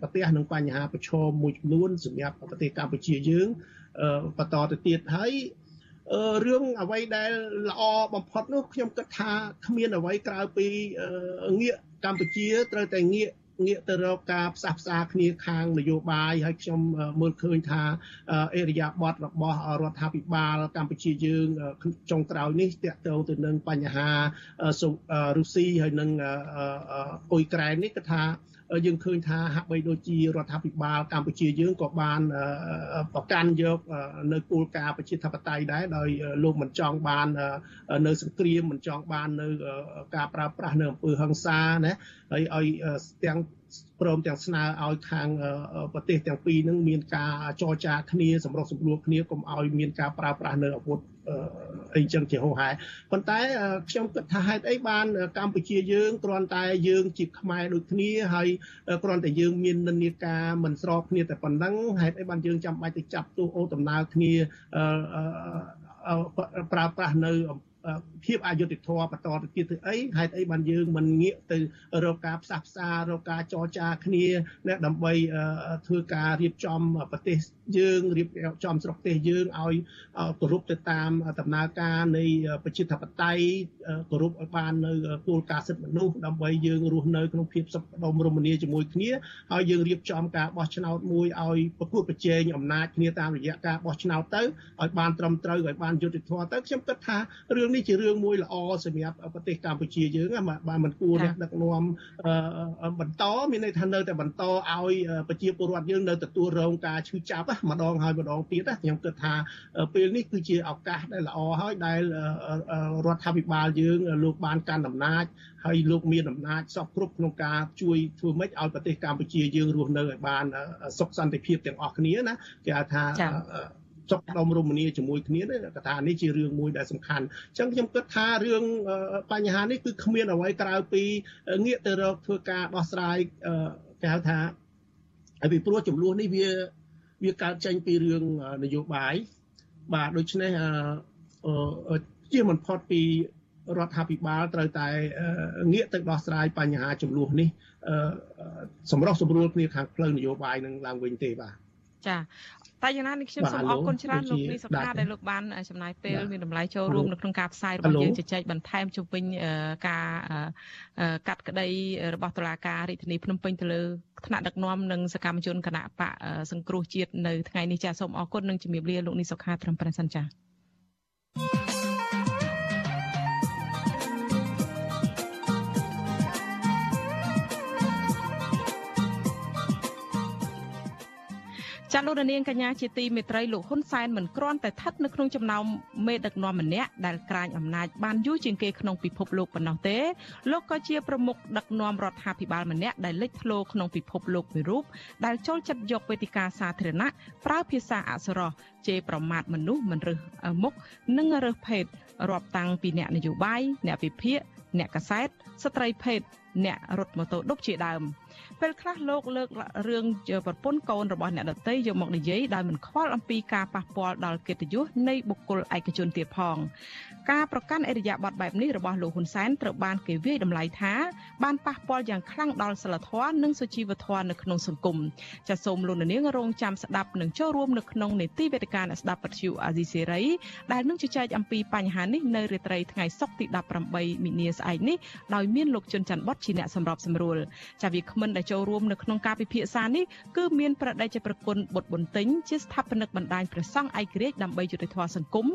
ប្រទេសនឹងបញ្ហាប្រឈមមួយចំនួនសម្រាប់ប្រទេសកម្ពុជាយើង បន្តទៅទៀតហើយរឿងអ្វីដែលល្អបំផុតនោះខ្ញុំគិតថាគ្មានអ្វីក្រៅពីងាកកម្ពុជាត្រូវតែងាកងាកទៅរកការផ្សះផ្សាគ្នាខាងនយោបាយហើយខ្ញុំមើលឃើញថាអេរិយាប័តរបស់រដ្ឋាភិបាលកម្ពុជាយើងចុងក្រោយនេះតកតទៅទៅនឹងបញ្ហារុស្ស៊ីហើយនឹងអ៊ុយក្រែននេះគឺថា យើងឃើញថាហាក់បីដូចជារដ្ឋាភិបាលកម្ពុជាយើងក៏បានប្រកាន់យកនៅគោលការណ៍ប្រជាធិបតេយ្យដែរដោយលោកមិនចង់បាននៅសង្គ្រាមមិនចង់បាននៅការប្រើប្រាស់នៅអំពើហិង្សាណាហើយឲ្យទាំងព្រមទាំងស្នើឲ្យខាងប្រទេសទាំងពីរនឹងមានការចរចាគ្នាសម្រុះសម្រួលគ្នាកុំឲ្យមានការប្រើប្រាស់នៅអាវុធ អីចឹងជាហោហែប៉ុន្តែខ្ញុំគិតថាហេតុអីបានកម្ពុជាយើងគ្រាន់តែយើងជាខ្មែរដូចគ្នាហើយគ្រាន់តែយើងមាននិន្នាការមិនស្របគ្នាតែប៉ុណ្ណឹងហេតុអីបានយើងចាំបាច់ទៅចាប់ទោសអូដំណើរគ្នាប្រើប្រាស់នៅ ភាពអយុត្តិធម៌បន្តទៅទៀតទៅអីហេតុអីបានយើងមិនងាកទៅរកការផ្សះផ្សារកការចរចាគ្នាណាដើម្បីធ្វើការរៀបចំប្រទេសយើងរៀបចំស្រុកទេសយើងឲ្យគោរពទៅតាមដំណើរការនៃប្រជាធិបតេយ្យគោរពឲ្យបាននៅគោលការណ៍សិទ្ធិមនុស្សដើម្បីយើងរស់នៅក្នុងភាពសុខដុមរមនាជាមួយគ្នាហើយយើងរៀបចំការបោះឆ្នោតមួយឲ្យប្រកួតប្រជែងអំណាចគ្នាតាមរយៈការបោះឆ្នោតទៅឲ្យបានត្រឹមត្រូវឲ្យបានយុត្តិធម៌ទៅខ្ញុំគិតថារឿងនេះជារឿងមួយល្អសម្រាប់ប្រទេសកម្ពុជាយើងបាទមិនគួរអ្នកដឹកនាំបន្តមានន័យថានៅតែបន្តឲ្យប្រជាពលរដ្ឋយើងនៅទទួលរងការឈឺចាប់ម្ដងហើយម្ដងទៀតខ្ញុំគិតថាពេលនេះគឺជាឱកាសដែលល្អហើយដែលរដ្ឋាភិបាលយើងលោកបានកាន់អំណាចហើយលោកមានអំណាចសពគ្រប់ក្នុងការជួយធ្វើម៉េចឲ្យប្រទេសកម្ពុជាយើងរស់នៅឲ្យបានសុខសន្តិភាពទាំងអស់គ្នាណាគេហៅថា ចុកដុំរមនាជាមួយគ្នាកថានេះជារឿងមួយដែលសំខាន់អញ្ចឹងខ្ញុំគិតថារឿងបញ្ហានេះគឺគ្មានអ្វីក្រៅពីងាកទៅរកធ្វើការដោះស្រាយគេហៅថាហើយពីព្រោះចំនួននេះវាវាកើតចេញពីរឿងនយោបាយបាទដូច្នេះជាមិនផុតពីរដ្ឋាភិបាលត្រូវតែងាកទៅដោះស្រាយបញ្ហាចំនួននេះសម្រាប់សម្រួលគ្នាខាងផ្លូវនយោបាយនឹងឡើងវិញទេបាទចា តែយ៉ាងណានេះខ្ញុំសូមអរគុណច្រើនលោកនេះសុខាដែលលោកបានចំណាយពេលមានតម្លៃចូលរួមនៅក្នុងការផ្សាយរបស់យើងជជែកបន្ថែមជុំវិញការកាត់ក្តីរបស់តុលាការរាជធានីភ្នំពេញទៅលើថ្នាក់ដឹកនាំនិងសកម្មជនគណៈបកសង្គ្រោះជាតិនៅថ្ងៃនេះចាសូមអរគុណនិងជំរាបលាលោកនេះសុខាត្រឹមប្រសិនចា ចចាលោកនាងកញ្ញាជាទីមេត្រីលោកហ៊ុនសែនមិនគ្រាន់តែស្ថិតនៅក្នុងចំណោមមេដឹកនាំម្នាក់ដែលក្រាញអំណាចបានយូរជាងគេក្នុងពិភពលោកប៉ុណ្ណោះទេលោកក៏ជាប្រមុខដឹកនាំរដ្ឋាភិបាលម្នាក់ដែលលេចធ្លោក្នុងពិភពលោកមួយរូបដែលចូលចិត្តយកវេទិកាសាធារណៈប្រើភាសាអក្សរោះជេរប្រមាថមនុស្សមិនរើសមុខនិងរើសភេទរាប់តាំងពីអ្នកនយោបាយអ្នកវិភាគអ្នកកសែតស្ត្រីភេទអ្នករត់ម៉ូតូឌុបជាដើម ពេលខ្លះលោកលើករឿងប្រពន្ធកូនរបស់អ្នកដតីយកមកនិយាយដោយមិនខ្វល់អំពីការប៉ះពាល់ដល់កិត្តិយសនៃបុគ្គលឯកជនទៀតផងការប្រកាន់អរិយាប័ត្របែបនេះរបស់លោកហ៊ុនសែនត្រូវបានគេវាយតម្លៃថាបានប៉ះពាល់យ៉ាងខ្លាំងដល់សិលធម៌និងសុជីវធម៌នៅក្នុងសង្គមចាសសូមលោកនាងរងចាំស្ដាប់និងចូលរួមនៅក្នុងនេតិវេទិកាអ្នកស្ដាប់ពទ្យុអាស៊ីសេរីដែលនឹងជជែកអំពីបញ្ហានេះនៅរាត្រីថ្ងៃសុក្រទី18មីនាស្អែកនេះដោយមានលោកជុនច័ន្ទបតជាអ្នកសម្របសម្រួលចាវាគ្មិនដែលចូលរួមនៅក្នុងការពិភាក្សានេះគឺមានប្រដេជប្រគុណបុត្របន្ទិញជាស្ថាបនិកបណ្ដាញព្រះសង្ឃឯករាជ្យដើម្បីយុត្តិធម៌សង្គម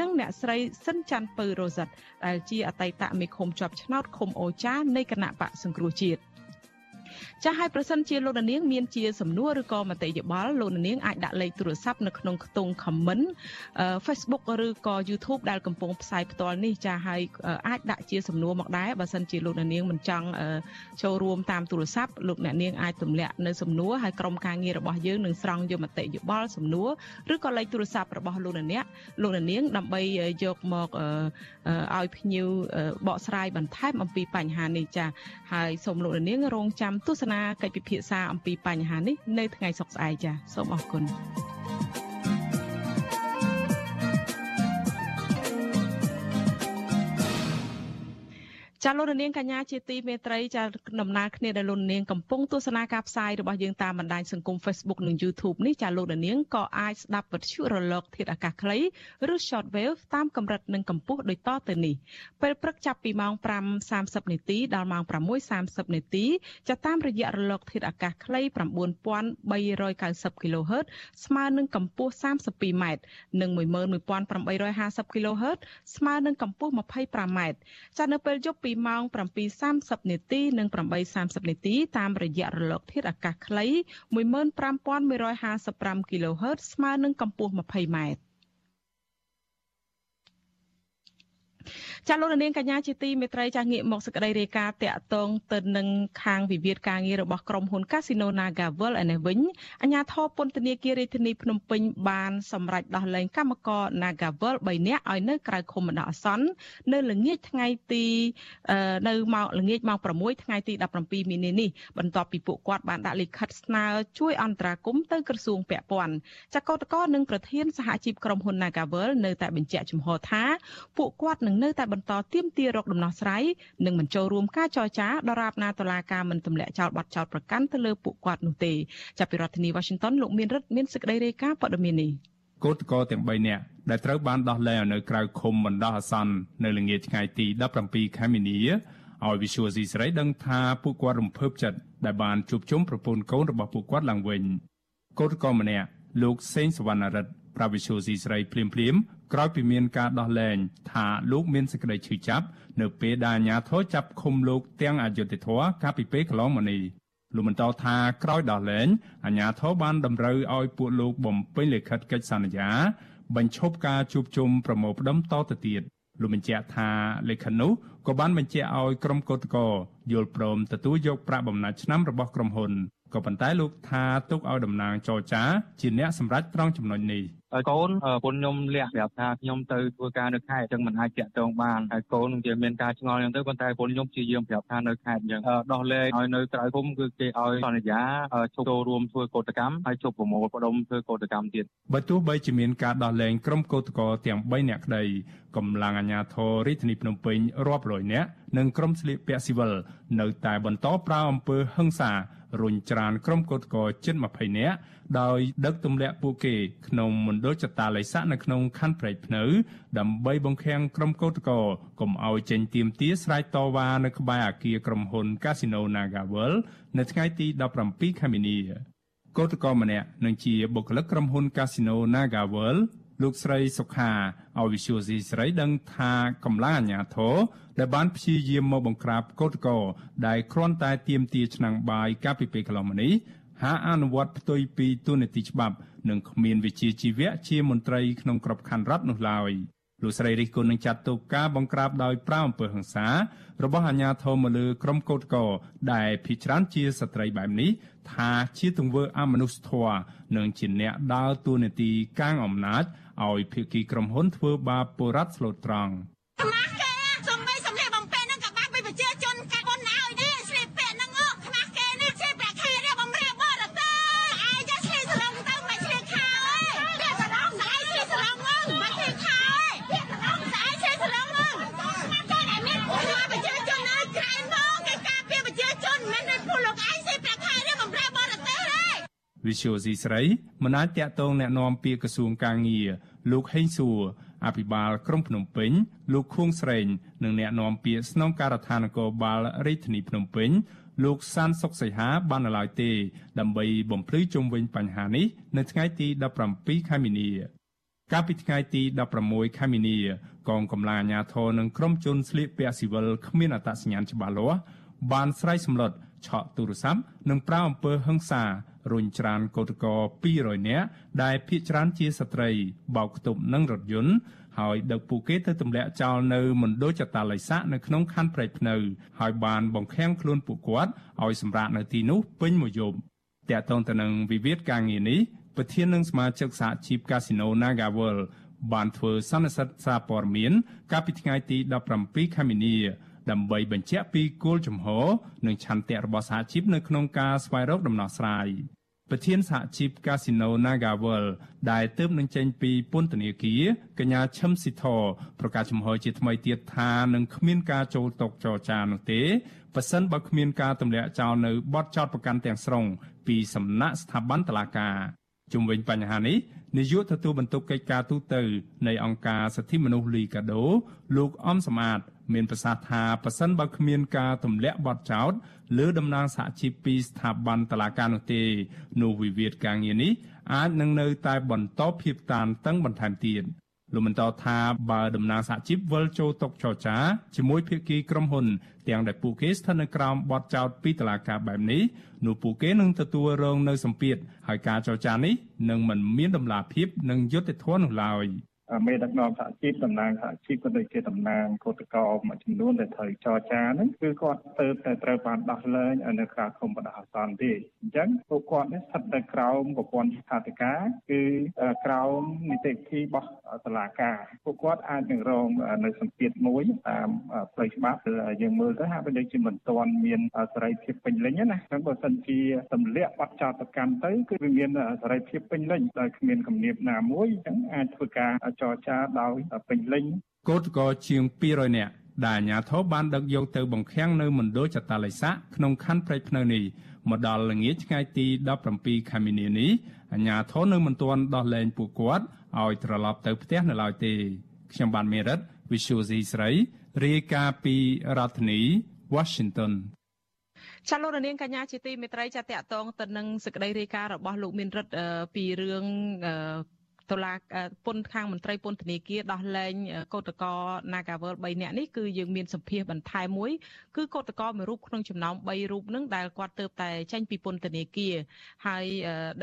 និងអ្នកស្រីសិនច័ន្ទពៅរ៉ូសិតដែលជាអតីតមេឃុំជាប់ឆ្នោតឃុំអូចានៃគណៈបកសង្គ្រោះជាតិ ចាស់ហើយប្រសិនជាលោកនាងមានជាសំណួរឬក៏មតិយោបល់លោកនាងអាចដាក់លេខទូរស័ព្ទនៅក្នុងខ្ទង់ comment Facebook ឬក៏ YouTube ដែលកំពុងផ្សាយផ្ទាល់នេះចាស់ហើយអាចដាក់ជាសំណួរមកដែរបើសិនជាលោកនាងមិនចង់ចូលរួមតាមទូរស័ព្ទលោកអ្នកនាងអាចទម្លាក់នៅសំណួរហើយក្រុមការងាររបស់យើងនឹងស្រង់យកមតិយោបល់សំណួរឬក៏លេខទូរស័ព្ទរបស់លោកនាងលោកនាងដើម្បីយកមកឲ្យភ្ញៀវបកស្រាយបន្ថែមអំពីបញ្ហានេះចាហើយសូមលោកនាងរងចាំទស្សនាកិច្ចពិភាក្សាអំពីបញ្ហានេះនៅថ្ងៃសុក្រស្អែកចាសូមអរគុណ ចាលោកនាងកញ្ញាជាទីមេត្រីចាដំណើរគ្នាដែលលោកនាងកំពុងទស្សនាការផ្សាយរបស់យើងតាមបណ្ដាញសង្គម Facebook និង YouTube នេះចាលោកនាងក៏អាចស្ដាប់វិទ្យុរលក ធាតុអាកាសខ្លីឬ Shortwave តាមកម្រិតនិងកម្ពស់ដូចតទៅនេះពេលព្រឹកចាប់ពីម៉ោង5:30នាទីដល់ម៉ោង6:30នាទីចាតាមរយៈរលក ធាតុអាកាសខ្លី9390 kHz ស្មើនឹងកម្ពស់ 32m និង11850 kHz ស្មើនឹងកម្ពស់ 25m ចានៅពេលយប់ពីពីម៉ោង7:30នាទីនិង8:30នាទីតាមរយៈរលកធាតុអាកាសខ្លី15155 kHz ស្មើនឹងកម្ពស់ 20m ចាលោកនាងកញ្ញាជាទីមេត្រីចាងាកមកសេចក្តីរាយការណ៍តាក់ទងទៅនឹងខាងវិវាទការងាររបស់ក្រុមហ៊ុន Casino NagaWorld ឯនេះវិញអាជ្ញាធរពន្ធនាគាររាជធានីភ្នំពេញបានសម្រេចដោះលែងកម្មករ NagaWorld 3នាក់ឲ្យនៅក្រៅឃុំបណ្ដោះអាសន្ននៅល្ងាចថ្ងៃទីនៅម៉ោងល្ងាចម៉ោង6ថ្ងៃទី17មីនានេះបន្ទាប់ពីពួកគាត់បានដាក់លិខិតស្នើជួយអន្តរាគមន៍ទៅក្រសួងពាក់ព័ន្ធចាកោតកោនិងប្រធានសហជីពក្រុមហ៊ុន NagaWorld នៅតែបញ្ជាក់ចំហថាពួកគាត់នឹងនៅតែបន្តទៀមទារកដំណោះស្រាយនិងមិនចូលរួមការចរចាដរាបណាតុលាការមិនទម្លាក់ចោលបទចោទប្រកាន់ទៅលើពួកគាត់នោះទេចាប់ពីរដ្ឋធានី Washington លោកមានរិទ្ធមានសេចក្តីរាយការណ៍ព័ត៌មាននេះកោតកោទាំង3នាក់ដែលត្រូវបានដោះលែងនៅក្រៅឃុំបណ្ដោះអាសន្ននៅល្ងាចថ្ងៃទី17ខែមីនាឲ្យវិសុវស៊ីស្រីដឹងថាពួកគាត់រំភើបចិត្តដែលបានជួបជុំប្រពន្ធកូនរបស់ពួកគាត់ឡើងវិញកោតកោម្នាក់លោកសេងសវណ្ណរិទ្ធ ប្រាវិសុវស៊ីស្រីភ្លាមភ្លាមក្រោយពីមានការដោះលែងថាលោកមានសេចក្តីឈឺចាប់នៅពេលដែលអាជ្ញាធរចាប់ឃុំលោកទាំងអយុធធរកាលពីពេលកន្លងមកនេះលោកបន្តថាក្រោយដោះលែងអាជ្ញាធរបានតម្រូវឲ្យពួកលោកបំពេញលិខិតកិច្ចសន្យា បញ្ឈប់ការជួបជុំប្រមូលផ្ដុំតទៅទៀតលោកបញ្ជាក់ថាលិខិតនោះក៏បានបញ្ជាក់ឲ្យក្រុមកោតក្រយល់ព្រមទទួលយកប្រាក់បំណាច់ឆ្នាំរបស់ក្រុមហ៊ុន ក៏ប៉ុន្តែលោកថាទុកឲ្យតំណាងចរចាជាអ្នកសម្រេចត្រង់ចំណុចនេះហើយកូនប្រពន្ធខ្ញុំលះប្រាប់ថាខ្ញុំទៅធ្វើការនៅខេត្តអញ្ចឹងមិនអាចតាក់ទងបានហើយកូននឹងជាមានការឆ្ងល់អញ្ចឹងទៅប៉ុន្តែប្រពន្ធខ្ញុំព្យាយាមប្រាប់ថានៅខេត្តអញ្ចឹងដោះលែងឲ្យនៅក្រៅគុំគឺគេឲ្យសន្យាជប់ចូលរួមធ្វើកោតកម្មហើយជប់ប្រមូលផ្ដុំធ្វើកោតកម្មទៀតបើទោះបីជាមានការដោះលែងក្រុមកោតក្រទាំង3នាក់ក្តីកម្លាំងអាជ្ញាធររាជធានីភ្នំពេញរាប់រយនាក់និងក្រុមស្លៀកពាក់ស៊ីវិលនៅតែបន្តប្រើអំពើហិង្សា រុញច្រានក្រុមកោតក្រជិត20នាក់ដោយដឹកទម្លាក់ពួកគេក្នុងមណ្ឌលចតាល័យស័កនៅក្នុងខណ្ឌព្រែកភ្នៅ ដើម្បីបង្ខាំងក្រុមកោតក្រកុំឲ្យចេញទៀមទាស្រែកតវ៉ានៅក្បែរអគារក្រុមហ៊ុន Casino NagaWorld នៅថ្ងៃទី17ខែមីនាកោតក្រម្នាក់នឹងជាបុគ្គលិកក្រុមហ៊ុន Casino NagaWorld លោកស្រីសុខាឲ្យវិសុយស៊ីស្រីដឹងថាកម្លាំងអាជ្ញាធរ ដែលបានព្យាយាមមកបង្ក្រាបកោតក្រដែលគ្រាន់តែទាមទារឆ្នាំងបាយកាលពីពេលកន្លងមកនេះហហាអនុវត្តផ្ទុយពីទូនីតិច្បាប់និងគ្មានវិជ្ជាជីវៈជាមន្ត្រីក្នុងក្របខ័ណ្ឌរដ្ឋនោះឡើយលោកស្រីរិះគន់នឹងចាត់ទុកការបង្ក្រាបដោយប្រាអំពើហិង្សារបស់អាជ្ញាធរមកលើក្រុមកោតក្រដែលភ ieck ច្រើនជាស្ត្រីបែបនេះថាជាទង្វើអមនុស្សធម៌និងជាអ្នកដើរតួនាទីកាងអំណាចឲ្យភៀកគីក្រុមហ៊ុនធ្វើបាបបុរដ្ឋស្លូតត្រង់ វិសុយស៊ីស្រីមិនអាចតាក់ទងแนะនាំពាក្យក្រសួងកាងារលោកហេងសួរអភិបាលក្រុងភ្នំពេញលោកខួងស្រេងនិងអ្នកនាំពាក្យស្នងការដ្ឋាននគរបាលរាជធានីភ្នំពេញលោកសានសុកសីហាបាននៅឡើយទេដើម្បីបំភ្លឺជុំវិញបញ្ហានេះនៅថ្ងៃទី17ខែមីនាកាលពីថ្ងៃទី16ខែមីនាកងកម្លាំងអាជ្ញាធរនិងក្រុមជនស្លៀកពាក់ស៊ីវិលគ្មានអត្តសញ្ញាណច្បាស់លាស់បានស្រ័យសម្លុត ឆក់ទូរស័ព្ទនិងប្រើអំពើហិង្សារុញច្រានកោតក្រ200នាក់ដែលភ ieck ច្រើនជាស្ត្រីបោកខ្ទប់នឹងរថយន្តហើយដឹកពួកគេទៅទម្លាក់ចោលនៅមណ្ឌលចតាល័យស័កនៅក្នុងខណ្ឌព្រែកភ្នៅហើយបានបង្ខាំងខ្លួនពួកគាត់ឲ្យសម្រាកនៅទីនោះពេញមួយយប់តាក់ទងទៅនឹងវិវាទការងារនេះប្រធាននឹងសមាជិកសហជីពកាស៊ីណូ Nagawal បានធ្វើសន្និសីទសារព័ត៌មានកាលពីថ្ងៃទី17ខែមីនា ដើម្បីបញ្ជាក់ពីគោលជំហរនិងឆន្ទៈរបស់សហជីពនៅក្នុងការស្វែងរកដំណោះស្រាយប្រធានសហជីព Casino Nagawal ដែលទើបនឹងចេញពីពន្ធនាគារកញ្ញាឈឹមស៊ីធប្រកាសចំហជាថ្មីទៀតថានឹងគ្មានការចូលតកចរចានោះទេប៉ះសិនបើគ្មានការទម្លាក់ចោលនៅបទចោតប្រកាន់ទាំងស្រុងពីសំណាក់ស្ថាប័នតុលាការជុំវិញបញ្ហានេះនាយកទទួលបន្ទុកកិច្ចការទូតនៃអង្គការសិទ្ធិមនុស្សលីកាដូ លោកអំសមាត មានប្រសាសន៍ថាប៉ះសិនបើគ្មានការទម្លាក់បទចោទលើតំណាងសហជីពពីស្ថាប័នតុលាការនោះទេនោះវិវាទការងារនេះអាចនឹងនៅតែបន្តភាពតានតឹងបន្ថែមទៀតលោកបន្តថាបើតំណាងសហជីពវិលចូលតុចរចាជាមួយភាគីក្រុមហ៊ុន ទាំងដែលពួកគេស្ថិតនៅក្រោមបទចោទពីតុលាការបែបនេះនោះពួកគេនឹងទទួលរងនៅសម្ពាធហើយការចរចានេះនឹងមិនមានដំណាភាពនិងយុត្តិធម៌នោះឡើយ។ មេដឹកនាំសហជីពតំណាងសហជីពក៏ដូចជាតំណាងកោតក្រមួយចំនួនដែលត្រូវចរចាហ្នឹងគឺគាត់ទៅតែត្រូវបានដោះលែងនៅក្រៅឃុំបណ្ដោះអាសន្នទេអញ្ចឹងពួកគាត់នេះស្ថិតនៅក្រោមប្រព័ន្ធយុខាធិការគឺក្រោមនីតិវិធីរបស់តុលាការពួកគាត់អាចនឹងរងនៅសម្ពាធមួយតាមផ្លូវច្បាប់យើងមើលទៅហាក់បីដូចជាមិនទាន់មានសេរីភាពពេញលេញណាចឹងបើសិនជាទម្លាក់បទចោទប្រកាន់ទៅគឺវាមានសេរីភាពពេញលេញដោយគ្មានគំនាបណាមួយអញ្ចឹងអាចធ្វើការចរចាដោយពេញលេញកោតកោជាង200នាក់ដែលអាជ្ញាធរបានដឹកយកទៅបង្ខាំងនៅមណ្ឌលចតាល័យស័កក្នុងខណ្ឌព្រែកភ្នៅនេះមកដល់ល្ងាចថ្ងៃទី17ខែមីនានេះអាជ្ញាធរនៅមិនទាន់ដោះលែងពួកគាត់ឲ្យត្រឡប់ទៅផ្ទះនៅឡើយទេខ្ញុំបានមេរិត Visual C ស្រីរាយការណ៍ពីរដ្ឋធានី Washington ចាលោករនាងកញ្ញាជាទីមេត្រីចាតកតងទៅនឹងសេចក្តីរាយការណ៍របស់លោកមានរិទ្ធពីរឿង តុលាពន្ធខាងមន្ត្រីពន្ធនាគារដោះលែងកោតកោ Nagawal 3នាក់នេះគឺយើងមានសម្ភារបន្ថែមមួយគឺកោតកោមួយរូបក្នុងចំណោម3រូបនឹងដែលគាត់ទៅតែចេញពីពន្ធនាគារហើយ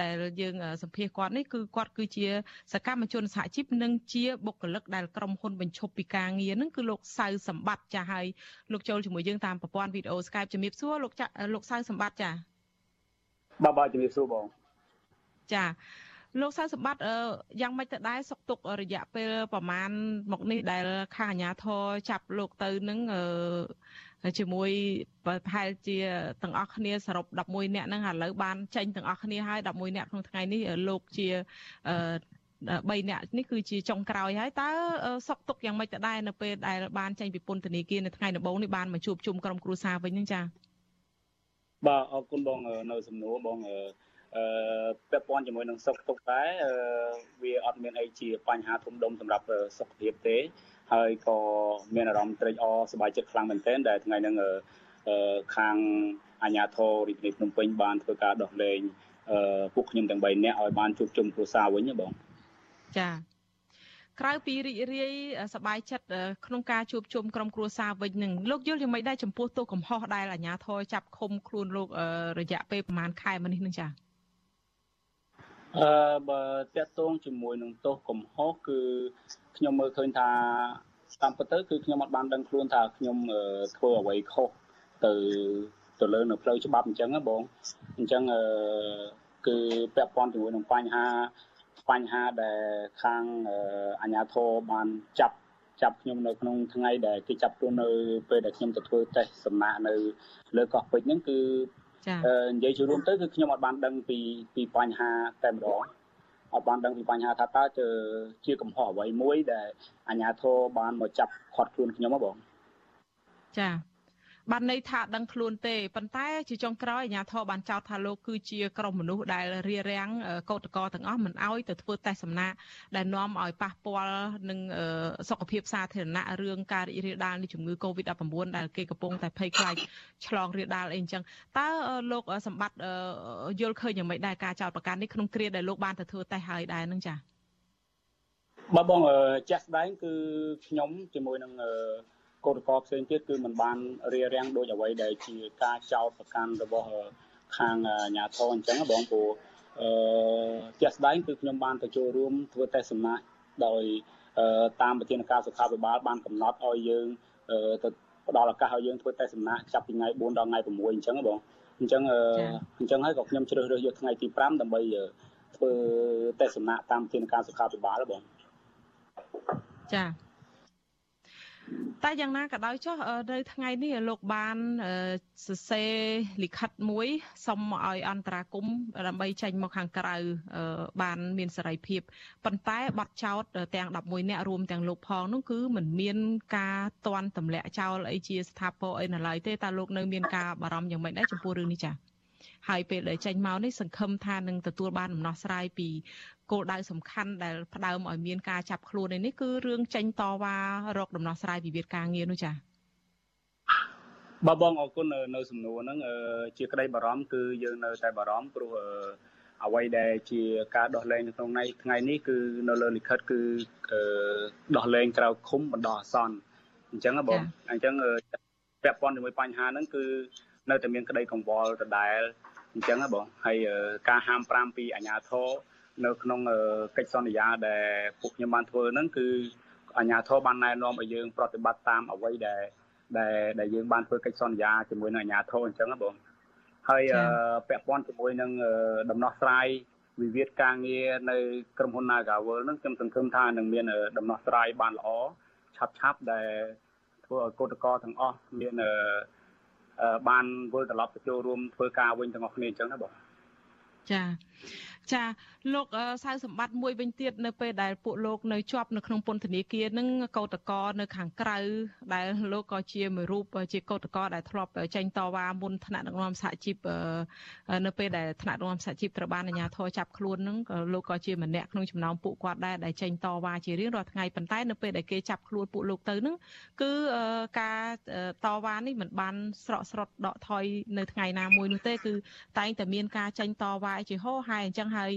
ដែលយើងសម្ភារគាត់នេះគឺគាត់គឺជា សកម្មជនសហជីពនិងជាបុគ្គលិកដែលក្រុមហ៊ុនបញ្ឈប់ពីការងារនឹងគឺលោកសៅសម្បត្តិចាស់ហើយលោកចូលជាមួយយើងតាមប្រព័ន្ធវីដេអូ Skype ជំរាបសួរលោកចាលោកសៅសម្បត្តិចាបាទបាទជំរាបសួរបងចា លោកសៅសម្បត្តិយ៉ាងម៉េចទៅដែរសុកទុករយៈពេលប្រមាណមកនេះដែលខាងអាជ្ញាធរចាប់លោកទៅនឹងជាមួយប្រហែលជាទាំងអស់គ្នាសរុប11នាក់ហ្នឹងឥឡូវបានចេញទាំងអស់គ្នាហើយ11នាក់ក្នុងថ្ងៃនេះលោកជា3នាក់នេះគឺជាចុងក្រោយហើយតើសុកទុកយ៉ាងម៉េចទៅដែរនៅពេលដែលបានចេញពីពន្ធនាគារនៅថ្ងៃដំបូងនេះបានមកជួបជុំក្រុមគ្រួសារវិញហ្នឹងចា៎បាទអរគុណបងនៅសំណួរបង អឺពាក់ព័ន្ធជាមួយនឹងសុខទុក្ខដែរវាអត់មានអីជាបញ្ហាធំដុំសម្រាប់សុខភាពទេ ហើយក៏មានអារម្មណ៍ត្រេកអរសប្បាយចិត្តខ្លាំងមែនទែនដែលថ្ងៃហ្នឹងខាងអាជ្ញាធររាជធានីភ្នំពេញបានធ្វើការដោះលែងពួកខ្ញុំទាំង3នាក់ឲ្យបានជួបជុំគ្រួសារវិញបងចាក្រៅពីរីករាយសប្បាយចិត្តក្នុងការជួបជុំក្រុមគ្រួសារវិញនឹងលោកយល់យ៉ាងម៉េចដែរចំពោះទោសកំហុសដែលអាជ្ញាធរចាប់ឃុំខ្លួនលោករយៈពេលប្រហែលខែមកនេះនឹងចា៎ អឺបើតកតងជាមួយនឹងទោសកំហុសគឺខ្ញុំមើលឃើញថាតាមពិតទៅគឺខ្ញុំអត់បានដឹងខ្លួនថាខ្ញុំធ្វើអ្វីខុសទៅទៅលើនៅផ្លូវច្បាប់អញ្ចឹងណាបងអញ្ចឹងអឺគឺពាក់ព័ន្ធជាមួយនឹងបញ្ហាបញ្ហាដែលខាងអាជ្ញាធរបានចាប់ចាប់ខ្ញុំនៅក្នុងថ្ងៃដែលគេចាប់ខ្លួននៅពេលដែលខ្ញុំទៅធ្វើតេស្តសំណាក់នៅលើកោះពេជ្រហ្នឹងគឺចា និយាយជារួមទៅគឺខ្ញុំអត់បានដឹងពីពីបញ្ហាតែម្ដងអត់បានដឹងពីបញ្ហាថាតើជាកំហុសអ្វីមួយដែលអាជ្ញាធរបានមកចាប់ខាត់ខ្លួនខ្ញុំហ៎បងចា បានន័យថាដឹងខ្លួនទេប៉ុន្តែជាចុងក្រោយអាជ្ញាធរបានចោទថាលោកគឺជាក្រុមមនុស្សដែលរារាំងកោតក្រទាំងអស់មិនអោយទៅធ្វើតេស្តសំណាក់ដែលនាំឲ្យប៉ះពាល់នឹងសុខភាពសាធារណៈរឿងការរីករាលដាលនៃជំងឺ Covid-19 ដែលគេកំពុងតែភ័យខ្លាចឆ្លងរាលដាលអីអញ្ចឹងតើលោកសម្បត្តិយល់ឃើញយ៉ាងម៉េចដែរការចោទប្រកាន់នេះក្នុងគ្រាដែលលោកបានទៅធ្វើតេស្តហើយដែរនឹងចា៎បាទបងចាស់ស្ដែងគឺខ្ញុំជាមួយនឹង កោតក្រផ្សេងទៀតគឺมันបានរារាំងដូចអ្វីដែលជាការចោទប្រកាន់របស់ខាងអាជ្ញាធរអញ្ចឹងបងព្រោះអឺជាក់ស្ដែងគឺខ្ញុំបានទៅចូលរួមធ្វើតេស្តសំណាក់ដោយតាមប្រធានការសុខាភិបាលបានកំណត់ឲ្យយើងទៅផ្ដល់ឱកាសឲ្យយើងធ្វើតេស្តសំណាក់ចាប់ពីថ្ងៃ4ដល់ថ្ងៃ6អញ្ចឹងបងអញ្ចឹងអញ្ចឹងហើយក៏ខ្ញុំជ្រើសរើសយកថ្ងៃទី5ដើម្បីធ្វើតេស្តសំណាក់តាមប្រធានការសុខាភិបាលបងចា តែយ៉ាងណាក៏ដោយចុះនៅថ្ងៃនេះលោកបានសរសេរលិខិតមួយសុំឲ្យអន្តរាគមដើម្បីចេញមកខាងក្រៅបានមានសេរីភាពប៉ុន្តែប័ណ្ណចោតទាំង11នាក់រួមទាំងលោកផងនោះគឺមិនមានការតន់ទម្លាក់ចោលអីជាស្ថាពរអីនៅឡើយទេតើលោកនៅមានការបារម្ភយ៉ាងម៉េចដែរចំពោះរឿងនេះចា៎ ហើយពេលដែលចេញមកនេះសង្ឃឹមថានឹងទទួលបានដំណោះស្រាយពីគោលដៅសំខាន់ដែលផ្ដើមឲ្យមានការចាប់ខ្លួននេះគឺរឿងចេញតវ៉ារកដំណោះស្រាយវិវាទការងារនោះចា៎បាទបងអរគុណនៅសំណួរហ្នឹងជាក្តីបារម្ភគឺយើងនៅតែបារម្ភព្រោះអ្វីដែលជាការដោះលែងនៅក្នុងថ្ងៃនេះគឺនៅលើលិខិតគឺដោះលែងក្រៅឃុំបណ្ដោះអាសន្នអញ្ចឹងបងអញ្ចឹងពាក់ព័ន្ធជាមួយបញ្ហាហ្នឹងគឺនៅតែមានក្តីកង្វល់ដដែល អញ្ចឹងបងហើយការហាម5ពីអាជ្ញាធរនៅក្នុងកិច្ចសន្យាដែលពួកខ្ញុំបានធ្វើហ្នឹងគឺអាជ្ញាធរបានណែនាំឲ្យយើងប្រតិបត្តិតាមអ្វីដែលដែលដែលយើងបានធ្វើកិច្ចសន្យាជាមួយនឹងអាជ្ញាធរអញ្ចឹងបងហើយពាក់ព័ន្ធជាមួយនឹងដំណោះស្រាយវិវាទការងារនៅក្រុមហ៊ុន Nagawal ហ្នឹងខ្ញុំសង្ឃឹមថានឹងមានដំណោះស្រាយបានល្អឆាប់ឆាប់ដែលធ្វើឲ្យកោតក្រទាំងអស់មាន បានវិលត្រឡប់ទៅចូលរួមធ្វើការវិញទាំងអស់គ្នាអញ្ចឹងណាបងចា ចាលោកសៅសម្បត្តិមួយវិញទៀតនៅពេលដែលពួកលោកនៅជាប់នៅក្នុងពន្ធនាគារនឹងកោតកនៅខាងក្រៅដែលលោកក៏ជាមួយរូបជាកោតកដែលធ្លាប់ចេញតវ៉ាមុនថ្នាក់ដឹកនាំសហជីពនៅពេលដែលថ្នាក់ដឹកនាំសហជីពត្រូវបានអាជ្ញាធរចាប់ខ្លួននឹងក៏លោកក៏ជាម្នាក់ក្នុងចំណោមពួកគាត់ដែរដែលចេញតវ៉ាជារៀងរាល់ថ្ងៃប៉ុន្តែនៅពេលដែលគេចាប់ខ្លួនពួកលោកទៅនឹងគឺការតវ៉ានេះមិនបានស្រកស្រត់ដកថយនៅថ្ងៃណាមួយនោះទេគឺតែងតែមានការចេញតវ៉ាជាហោហាយអញ្ចឹងហើយ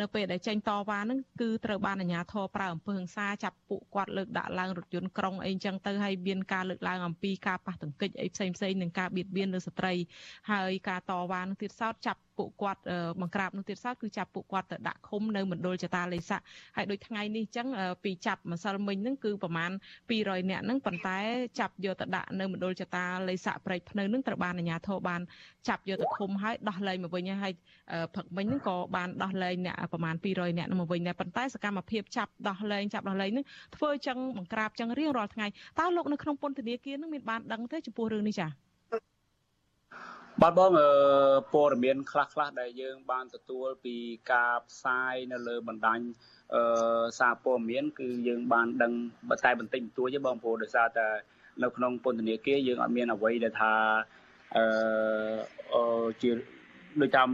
នៅពេលដែលចេញតវ៉ាហ្នឹងគឺត្រូវបានអាជ្ញាធរប្រើអំពើហិង្សាចាប់ពួកគាត់លើកដាក់ឡើងរថយន្តក្រុងអីអញ្ចឹងទៅហើយមានការលើកឡើងអំពីការប៉ះទង្គិចអីផ្សេងផ្សេងនឹងការបៀតបៀនលើស្ត្រីហើយការតវ៉ានឹងទៀតសោតចាប់ ពួកគាត់បង្ក្រាបនោះទៀតសោតគឺចាប់ពួកគាត់ទៅដាក់ឃុំនៅមណ្ឌលចតាលេស័កហើយដូចថ្ងៃនេះអញ្ចឹងពីចាប់ម្សិលមិញហ្នឹងគឺប្រហែល200នាក់ហ្នឹងប៉ុន្តែចាប់យកទៅដាក់នៅមណ្ឌលចតាលេស័កព្រែកភ្នៅហ្នឹងត្រូវបានអាជ្ញាធរបានចាប់យកទៅឃុំហើយដោះលែងមកវិញហើយព្រឹកមិញហ្នឹងក៏បានដោះលែងអ្នកប្រហែល200នាក់មកវិញដែរប៉ុន្តែសកម្មភាពចាប់ដោះលែងចាប់ដោះលែងហ្នឹងធ្វើចឹងបង្ក្រាបចឹងរៀងរាល់ថ្ងៃតើលោកនៅក្នុងពន្ធនាគារហ្នឹងមានបានដឹងទេចំពោះរឿងនេះចា៎ បាទបងព័ត៌មានខ្លះខ្លះដែលយើងបានទទួលពីការផ្សាយនៅលើបណ្ដាញអឺសារព័ត៌មានគឺយើងបានដឹងតែបន្តិចបន្តួចទេបងព្រោះដោយសារតែនៅក្នុងពន្ធនាគារយើងអត់មានអ្វីដែលថាអឺជាដូចតាម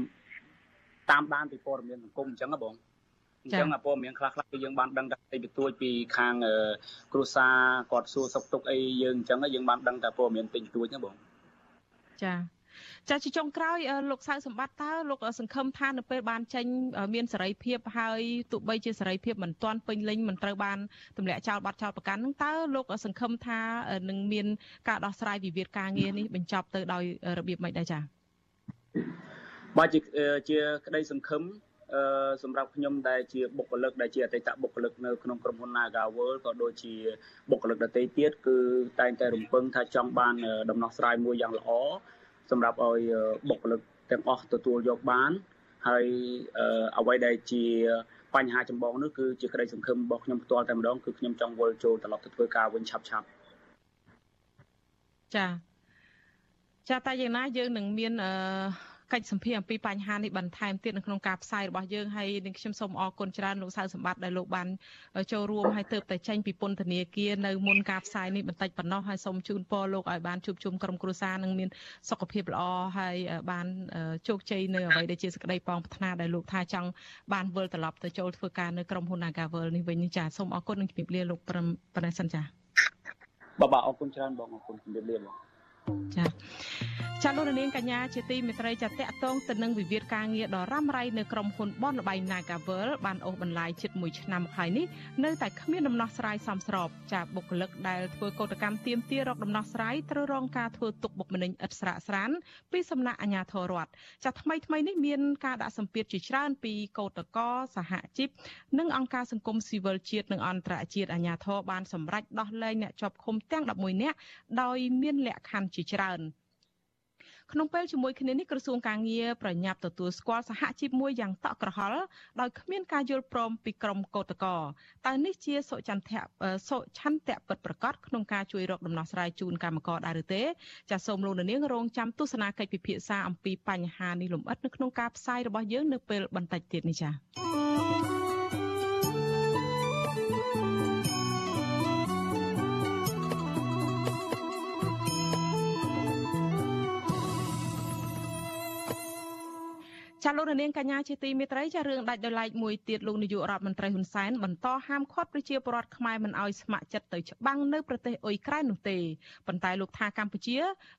តាមដានពីព័ត៌មានសង្គមអញ្ចឹងណាបងអញ្ចឹងព័ត៌មានខ្លះខ្លះគឺយើងបានដឹងតែបន្ទួចពីខាងគ្រួសារគាត់សួរសុខទុក្ខអីយើងអញ្ចឹងយើងបានដឹងតែព័ត៌មានតិចតួចណាបងចា ចាជាចុងក្រោយលោកសៅសម្បត្តិតើលោកសង្ឃឹមថានៅពេលបានចេញមានសេរីភាពហើយទោះបីជាសេរីភាពមិនទាន់ពេញលេញមិនត្រូវបានទម្លាក់ចោលបាត់ចោលប្រកាន់នឹងតើលោកសង្ឃឹមថានឹងមានការដោះស្រាយវិវាទការងារនេះបញ្ចប់ទៅដោយរបៀបម៉េចដែរចា៎បាទជាជាក្តីសង្ឃឹមអឺសម្រាប់ខ្ញុំដែលជាបុគ្គលិកដែលជាអតីតបុគ្គលិកនៅក្នុងក្រុមហ៊ុន Nagawal ក៏ដូចជាបុគ្គលិកដទៃទៀតគឺតែងតែរំពឹងថាចង់បានដំណោះស្រាយមួយយ៉ាងល្អ សម្រាប់ឲ្យបុគ្គលិកទាំងអស់ទទួលយកបាន ហើយអ្វីដែលជាបញ្ហាចម្បងនោះគឺជាក្តីសង្ឃឹមរបស់ខ្ញុំផ្ទាល់តែម្ដងគឺខ្ញុំចង់វិលចូលត្រឡប់ទៅធ្វើការវិញឆាប់ឆាប់ចាចាតែយ៉ាងណាយើងនឹងមានអឺ កិច្ចសម្ភារអំពីបញ្ហានេះបន្ថែមទៀតនៅក្នុងការផ្សាយរបស់យើងហើយនឹងខ្ញុំសូមអរគុណច្រើនលោកសៅសម្បត្តិដែលលោកបានចូលរួមហើយទៅតែចេញពីពន្ធនាគារនៅមុនការផ្សាយនេះបន្តិចប៉ុណ្ណោះហើយសូមជូនពរលោកឲ្យបានជួបជុំក្រុមគ្រួសារនិងមានសុខភាពល្អហើយបានជោគជ័យនៅអ្វីដែលជាសក្តីប៉ងប្រាថ្នាដែលលោកថាចង់បានវិលត្រឡប់ទៅចូលធ្វើការនៅក្រុមហ៊ុន Nagavel នេះវិញចាសូមអរគុណនិងជម្រាបលាលោកប្រឹមប៉ុណ្ណេះសិនចាបាទបាទអរគុណច្រើនបងអរគុណជម្រាបលាបង ចាចាលោកនាងកញ្ញាជាទីមេត្រីចាតកតងទៅនឹងវិវាទការងារដ៏រ៉ាំរ៉ៃនៅក្រុមហ៊ុនបនលបៃ Nagavel បានអូសបន្លាយជិត1ឆ្នាំហើយនេះនៅតែគ្មានដំណោះស្រាយសមស្របចាបុគ្គលិកដែលធ្វើកោតកម្មទាមទាររកដំណោះស្រាយត្រូវរងការធ្វើទុកបុកម្នេញឥតស្រាកស្រានពីសំណាក់អាជ្ញាធររដ្ឋចាថ្មីថ្មីនេះមានការដាក់សម្ពាធជាច្រើនពីកោតកោសហជីពនិងអង្គការសង្គមស៊ីវិលជាតិនិងអន្តរជាតិអាជ្ញាធរបានសម្រេចដោះលែងអ្នកជាប់ឃុំទាំង11នាក់ដោយមានលក្ខខណ្ឌជាច្រើន។ក្នុងពេលជាមួយគ្នានេះក្រសួងការងារប្រញាប់ទទួលស្គាល់សហជីពមួយយ៉ាងតក់ក្រហល់ដោយគ្មានការយល់ព្រមពីក្រមកោតកោតើនេះជាសុចន្ទៈសុឆន្ទៈពិតប្រកបក្នុងការជួយរកដំណោះស្រាយជូនកម្មករដែរឬទេចាសសូមលោកនាងរងចាំទស្សនាកិច្ចពិភាក្សាអំពីបញ្ហានេះលម្អិតនៅក្នុងការផ្សាយរបស់យើងនៅពេលបន្តិចទៀតនេះចា៎ ចាលោកនាងកញ្ញាជាទីមេត្រីចារឿងដាច់ដោយឡែកមួយទៀតលោកនាយករដ្ឋមន្ត្រីហ៊ុនសែនបន្តហាមឃាត់ប្រជាពលរដ្ឋខ្មែរមិនឲ្យស្ម័គ្រចិត្តទៅច្បាំងនៅប្រទេសអ៊ុយក្រែននោះទេប៉ុន្តែលោកថាកម្ពុជា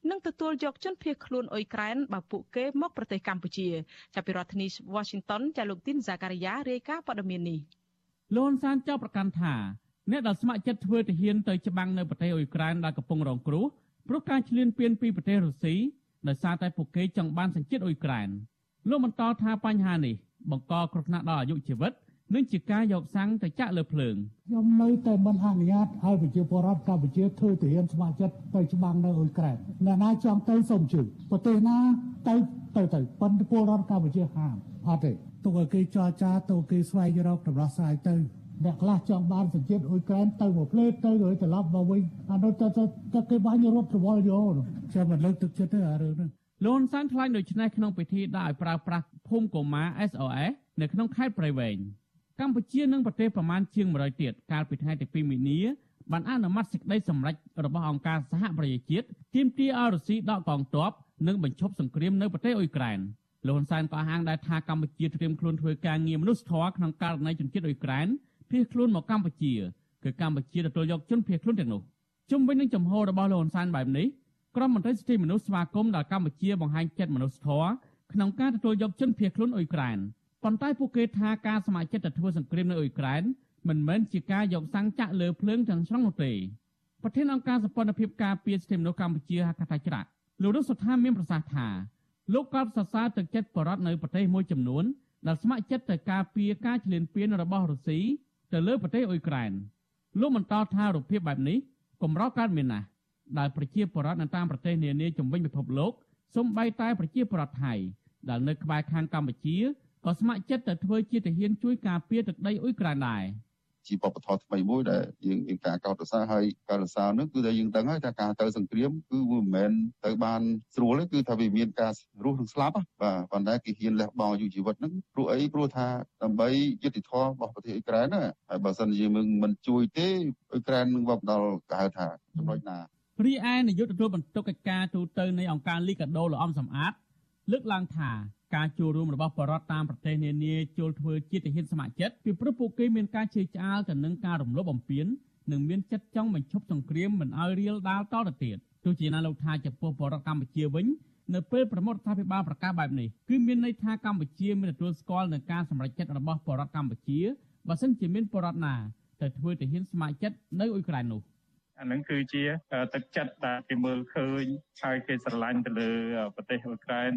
នឹងទទួលយកជនភៀសខ្លួនអ៊ុយក្រែនបើពួកគេមកប្រទេសកម្ពុជាចាប់ពីរដ្ឋធានី Washington ចាលោកទីនហ្សាការីយ៉ារាយការណ៍ព័ត៌មាននេះលោកហ៊ុនសែនចោទប្រកាន់ថាអ្នកដែលស្ម័គ្រចិត្តធ្វើទាហានទៅច្បាំងនៅប្រទេសអ៊ុយក្រែនដែលកំពុងរងគ្រោះព្រោះការឈ្លានពានពីប្រទេសរុស្ស៊ីដោយសារតែពួកគេចង់បានសញ្ជាតិអ៊ុយក្រែន។ លោកបន្តថាបញ្ហានេះបង្កគ្រោះថ្នាក់ដល់អាយុជីវិតនិងជាការយកសាំងទៅចាក់លើភ្លើងខ្ញុំនៅតែមិនអនុញ្ញាតឲ្យប្រជាពលរដ្ឋកម្ពុជាធ្វើទាហានស្ម័គ្រចិត្តទៅច្បាំងនៅអ៊ុយក្រែនអ្នកណាចង់ទៅសូមជួយប្រទេសណាទៅទៅទៅប៉ុន្តែពលរដ្ឋកម្ពុជាហាមអត់ទេទុកឲ្យគេចរចាទៅគេស្វែងរកដំណោះស្រាយទៅអ្នកខ្លះចង់បានសញ្ជាតិអ៊ុយក្រែនទៅមកភ្លេតទៅ rồi ត្រឡប់មកវិញអានោះទៅទៅគេបាញ់រត់រវល់យកខ្ញុំមិនលើកទឹកចិត្តទេអារឿងនេះ លន់សានថ្លែងដូចនេះក្នុងពិធីដាក់ឲ្យប្រើប្រាស់ភូមិកូម៉ា SOS នៅក្នុងខេត្តព្រៃវែងកម្ពុជានិងប្រទេសប្រមាណជាង100ទៀតកាលពីថ្ងៃទី2មីនាបានអនុម័តសេចក្តីសម្រេចរបស់អង្គការសហប្រជាជាតិទាមទារឲ្យរុស្ស៊ីដកកងទ័ពនិងបញ្ឈប់សង្គ្រាមនៅប្រទេសអ៊ុយក្រែនលោកហ៊ុនសែនក៏ហាងដែរថាកម្ពុជាត្រៀមខ្លួនធ្វើការងារមនុស្សធម៌ក្នុងករណីជនជាតិអ៊ុយក្រែនភៀសខ្លួនមកកម្ពុជាគឺកម្ពុជាទទួលយកជនភៀសខ្លួនទាំងនោះជុំវិញនឹងចំហរបស់លោកហ៊ុនសែនបែបនេះ ក្រុមមន្ត្រីសិទ្ធិមនុស្សស្វាគមន៍ដល់កម្ពុជាបង្ហាញចិត្តមនុស្សធម៌ក្នុងការទទួលយកជនភៀសខ្លួនអ៊ុយក្រែនប៉ុន្តែពួកគេថាការស្ម័គ្រចិត្តទៅធ្វើសង្គ្រាមនៅអ៊ុយក្រែនមិនមែនជាការយកសាំងចាក់លើភ្លើងទាំងស្រុងនោះទេប្រធានអង្គការសម្ព័ន្ធភាពការពារសិទ្ធិមនុស្សកម្ពុជាហៅថាច្រាក់លោករុសុថាមានប្រសាសន៍ថាលោកក៏សរសើរទឹកចិត្តបរដ្ឋនៅប្រទេសមួយចំនួនដែលស្ម័គ្រចិត្តទៅការពារការឈ្លានពានរបស់រុស្ស៊ីទៅលើប្រទេសអ៊ុយក្រែនលោកបន្តថារូបភាពបែបនេះកម្រកើតមានណាស់ ដែលប្រជាពលរដ្ឋនៅតាមប្រទេសនានាជំវិញពិភពលោកសូម្បីតែប្រជាពលរដ្ឋថៃដែលនៅក្បែរខាងកម្ពុជាក៏ស្ម័គ្រចិត្តទៅធ្វើជាទាហានជួយការពារទឹកដីអ៊ុយក្រែនដែរជាបបធរថ្មីមួយដែលយើងមានការកោតសរសើរហើយការសរសើរនោះគឺដែលយើងដឹងហើយថាការទៅសង្គ្រាមគឺមិនមែនទៅបានស្រួលទេគឺថាវាមានការរស់និងស្លាប់បាទប៉ុន្តែគេហ៊ានលះបង់អាយុជីវិតហ្នឹងព្រោះអីព្រោះថាដើម្បីយុត្តិធម៌របស់ប្រទេសអ៊ុយក្រែនណាហើយបើសិនជាយើងមិនជួយទេអ៊ុយក្រែននឹងវាប់ដល់គេហៅថាចំណុចណា រីឯនាយកទទួលបន្ទុកកិច្ចការទូតនៃអង្គការលីកាដូលំសំអាតលើកឡើងថាការចូលរួមរបស់បរតតាមប្រទេសនានាចូលធ្វើជាទាហានស្ម័គ្រចិត្តពីព្រោះពួកគេមានការជឿឆ្អាលទៅនឹងការរំលោភបំពាននិងមានចិត្តចង់បញ្ឈប់សង្គ្រាមមិនឲ្យរៀលដាលតទៅទៀតទោះជាណាលោកថាចំពោះបរតកម្ពុជាវិញនៅពេលប្រមុខរដ្ឋាភិបាលប្រកាសបែបនេះគឺមានន័យថាកម្ពុជាមានទទួលស្គាល់នឹងការសម្រេចចិត្តរបស់បរតកម្ពុជាបើសិនជាមានបរតណាទៅធ្វើទាហានស្ម័គ្រចិត្តនៅអ៊ុយក្រែននោះ អានឹងគឺជាទឹកចិត្តដែលគេមើលឃើញហើយគេស្រឡាញ់ទៅលើប្រទេសអ៊ុយក្រែន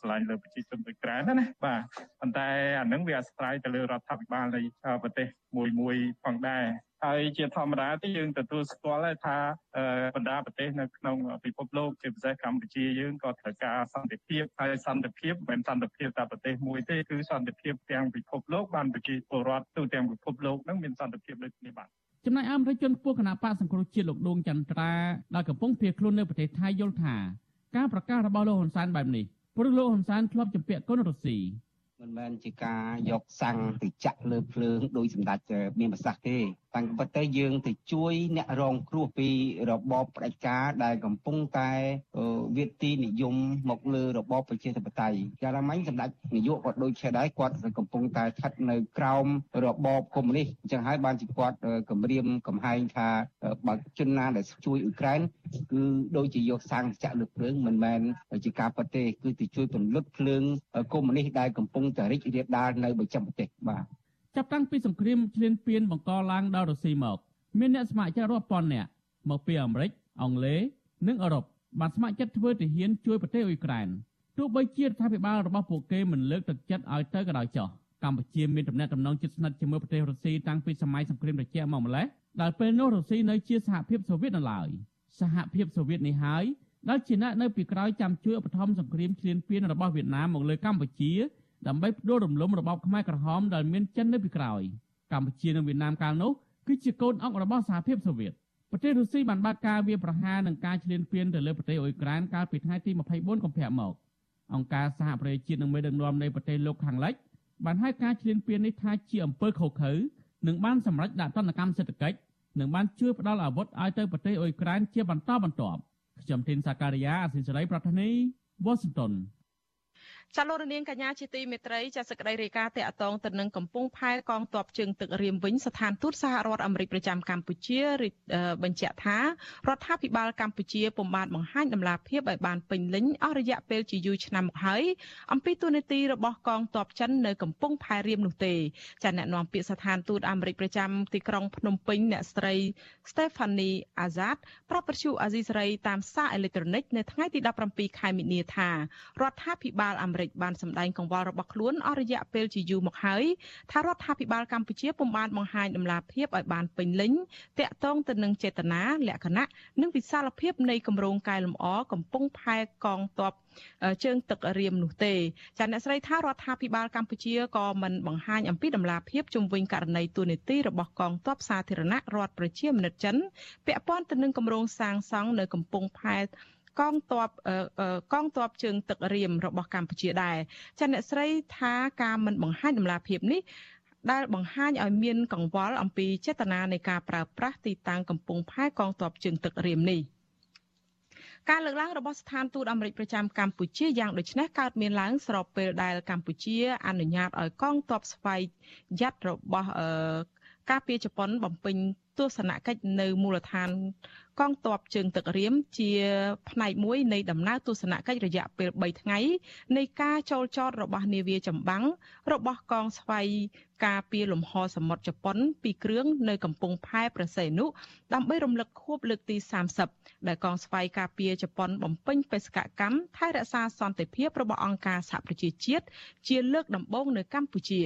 ស្រឡាញ់លើប្រជាជនអ៊ុយក្រែនណាបាទប៉ុន្តែអានឹងវាអាស្រ័យទៅលើរដ្ឋាភិបាលនៃប្រទេសមួយមួយផងដែរ ហើយជាធម្មតាទីយើងទទួលស្គាល់ថាបណ្ដាប្រទេសនៅក្នុងពិភពលោកជាពិសេសកម្ពុជាយើងក៏ត្រូវការសន្តិភាពហើយសន្តិភាពមិនមែនសន្តិភាពតែប្រទេសមួយទេគឺសន្តិភាពទាំងពិភពលោកបានប្រជាពលរដ្ឋទូទាំងពិភពលោកនឹងមានសន្តិភាពដូចគ្នាបាទចំណែកអមរិជនពួកគណៈបកសង្គ្រោះជាតិលោកដួងចន្ទ្រាដែលកំពុងភៀសខ្លួននៅប្រទេសថៃយល់ថាការប្រកាសរបស់លោកហ៊ុនសែនបែបនេះព្រោះលោកហ៊ុនសែនធ្លាប់ជំពាក់គុណរុស្ស៊ីមិនមែនជាការយកសាំងទៅចាក់លើភ្លើងដោយសម្ដេចមានប្រសាសន៍ទេ តាំងពិតទៅយើងទៅជួយអ្នករងគ្រោះពីរបបផ្ដាច់ការដែលកំពុងតែវាទីនិយមមកលើរបបប្រជាធិបតេយ្យកាលម៉ាញ់សម្ដេចនាយកគាត់ដូចជាដែរគាត់កំពុងតែស្ថិតនៅក្រោមរបបកុម្មុយនីសអញ្ចឹងហើយបានជាគាត់គម្រាមកំហែងថាបើជនណាដែលជួយអ៊ុយក្រែនគឺដូចជាយកសាំងចាក់លើភ្លើងមិនមែនជាការពិតទេគឺទៅជួយពន្លត់ភ្លើងកុម្មុយនីសដែលកំពុងតែរីករាលដាលនៅបច្ចឹមប្រទេសបាទ ចាប់តាំងពីសង្គ្រាមឈ្លានពានបង្កឡើងដោយរុស្ស៊ីមកមានអ្នកស្ម័គ្រចិត្តរាប់ពាន់នាក់មកពីអាមេរិកអង់គ្លេសនិងអឺរ៉ុបបានស្ម័គ្រចិត្តធ្វើទាហានជួយប្រទេសអ៊ុយក្រែនទោះបីជារដ្ឋាភិបាលរបស់ពួកគេមិនលើកទឹកចិត្តឲ្យទៅក៏ដោយចោះកម្ពុជាមានទំនាក់ទំនងជិតស្និទ្ធជាមួយប្រទេសរុស្ស៊ីតាំងពីសម័យសង្គ្រាមត្រជាក់មកម្ល៉េះដែលពេលនោះរុស្ស៊ីនៅជាសហភាពសូវៀតនៅឡើយសហភាពសូវៀតនេះហើយដែលជាអ្នកនៅពីក្រោយចាំជួយឧបត្ថម្ភសង្គ្រាមឈ្លានពានរបស់វៀតណាមមកលើកម្ពុជា ដើម្បីផ្ដួលរំលំរបបខ្មែរក្រហមដែលមានចិននៅពីក្រោយកម្ពុជានិងវៀតណាមកាលនោះគឺជាកូនអង្គរបស់សហភាពសូវៀតប្រទេសរុស្ស៊ីបានបើកការវាយប្រហារនិងការឈ្លានពានទៅលើប្រទេសអ៊ុយក្រែនកាលពីថ្ងៃទី24កុម្ភៈមកអង្គការសហប្រជាជាតិនិងមេដឹកនាំនៃប្រទេសលោកខាងលិចបានហៅការឈ្លានពាននេះថាជាអំពើខុសខើនិងបានសម្រេចដាក់ទណ្ឌកម្មសេដ្ឋកិច្ចនិងបានជួយផ្ដល់អាវុធឲ្យទៅប្រទេសអ៊ុយក្រែនជាបន្តបន្ទាប់ខ្ញុំធីនសាការីយ៉ាអសិលសេរីប្រធានីវ៉ាស៊ីនតោន ចាលោករនាងកញ្ញាជាទីមេត្រីចាសក្តីរាយការណ៍តកតងទៅនឹងកំពង់ផែកងទ័ពជើងទឹករៀមវិញស្ថានទូតសហរដ្ឋអាមេរិកប្រចាំកម្ពុជាបញ្ជាក់ថារដ្ឋាភិបាលកម្ពុជាពុំបានបង្ហាញដំណាភាពឲ្យបានពេញលេញអស់រយៈពេលជាយូរឆ្នាំមកហើយអំពីទូនាទីរបស់កងទ័ពចិននៅកំពង់ផែរៀមនោះទេចាអ្នកនាំពាក្យស្ថានទូតអាមេរិកប្រចាំទីក្រុងភ្នំពេញអ្នកស្រី Stephanie Azad ប្រាប់ប្រជុអាស៊ីសេរីតាមសារអេឡិចត្រូនិកនៅថ្ងៃទី17ខែមីនាថារដ្ឋាភិបាលអាមេរិករិកបានសម្ដែងកង្វល់របស់ខ្លួនអស់រយៈពេលជាយូរមកហើយថារដ្ឋាភិបាលកម្ពុជាពុំបានបង្ហាញដំណាភាពឲ្យបានពេញលេញតាក់ទងទៅនឹងចេតនាលក្ខណៈនិងវិសាលភាពនៃគម្រោងកែលម្អកំពង់ផែកងទ័ពជើងទឹករៀមនោះទេចាអ្នកស្រីថារដ្ឋាភិបាលកម្ពុជាក៏មិនបង្ហាញអំពីដំណាភាពជំវិញករណីទូនីតិរបស់កងទ័ពសាធារណៈរដ្ឋប្រជាមានិតចិនពាក់ព័ន្ធទៅនឹងគម្រោងសាងសង់នៅកំពង់ផែ កងទ័ពកងទ័ពជើងទឹករៀមរបស់កម្ពុជាដែរចាអ្នកស្រីថាការមិនបង្ហាញដំណាភាពនេះដែលបង្ហាញឲ្យមានកង្វល់អំពីចេតនានៃការប្រើប្រាស់ទីតាំងកំពង់ផែកងទ័ពជើងទឹករៀមនេះការលើកឡើងរបស់ស្ថានទូតអាមេរិកប្រចាំកម្ពុជាយ៉ាងដូចនេះកើតមានឡើងស្របពេលដែលកម្ពុជាអនុញ្ញាតឲ្យកងទ័ពស្វ័យយ៉ាត់របស់ការពារជប៉ុនបំពេញ ទស្សនកិច្ចនៅមូលដ្ឋានកងទ័ពជើងទឹករៀមជាផ្នែកមួយនៃដំណើរទស្សនកិច្ចរយៈពេល3ថ្ងៃនៃការចូលចតរបស់នាវាចម្បាំងរបស់កងស្វ័យការពារលំហសមុទ្រជប៉ុនពីគ្រឿងនៅកំពង់ផែប្រសេនុដើម្បីរំលឹកខួបលើកទី30ដែលកងស្វ័យការពារជប៉ុនបំពេញបេសកកម្មថែរក្សាសន្តិភាពរបស់អង្គការសហប្រជាជាតិជាលើកដំបូងនៅកម្ពុជា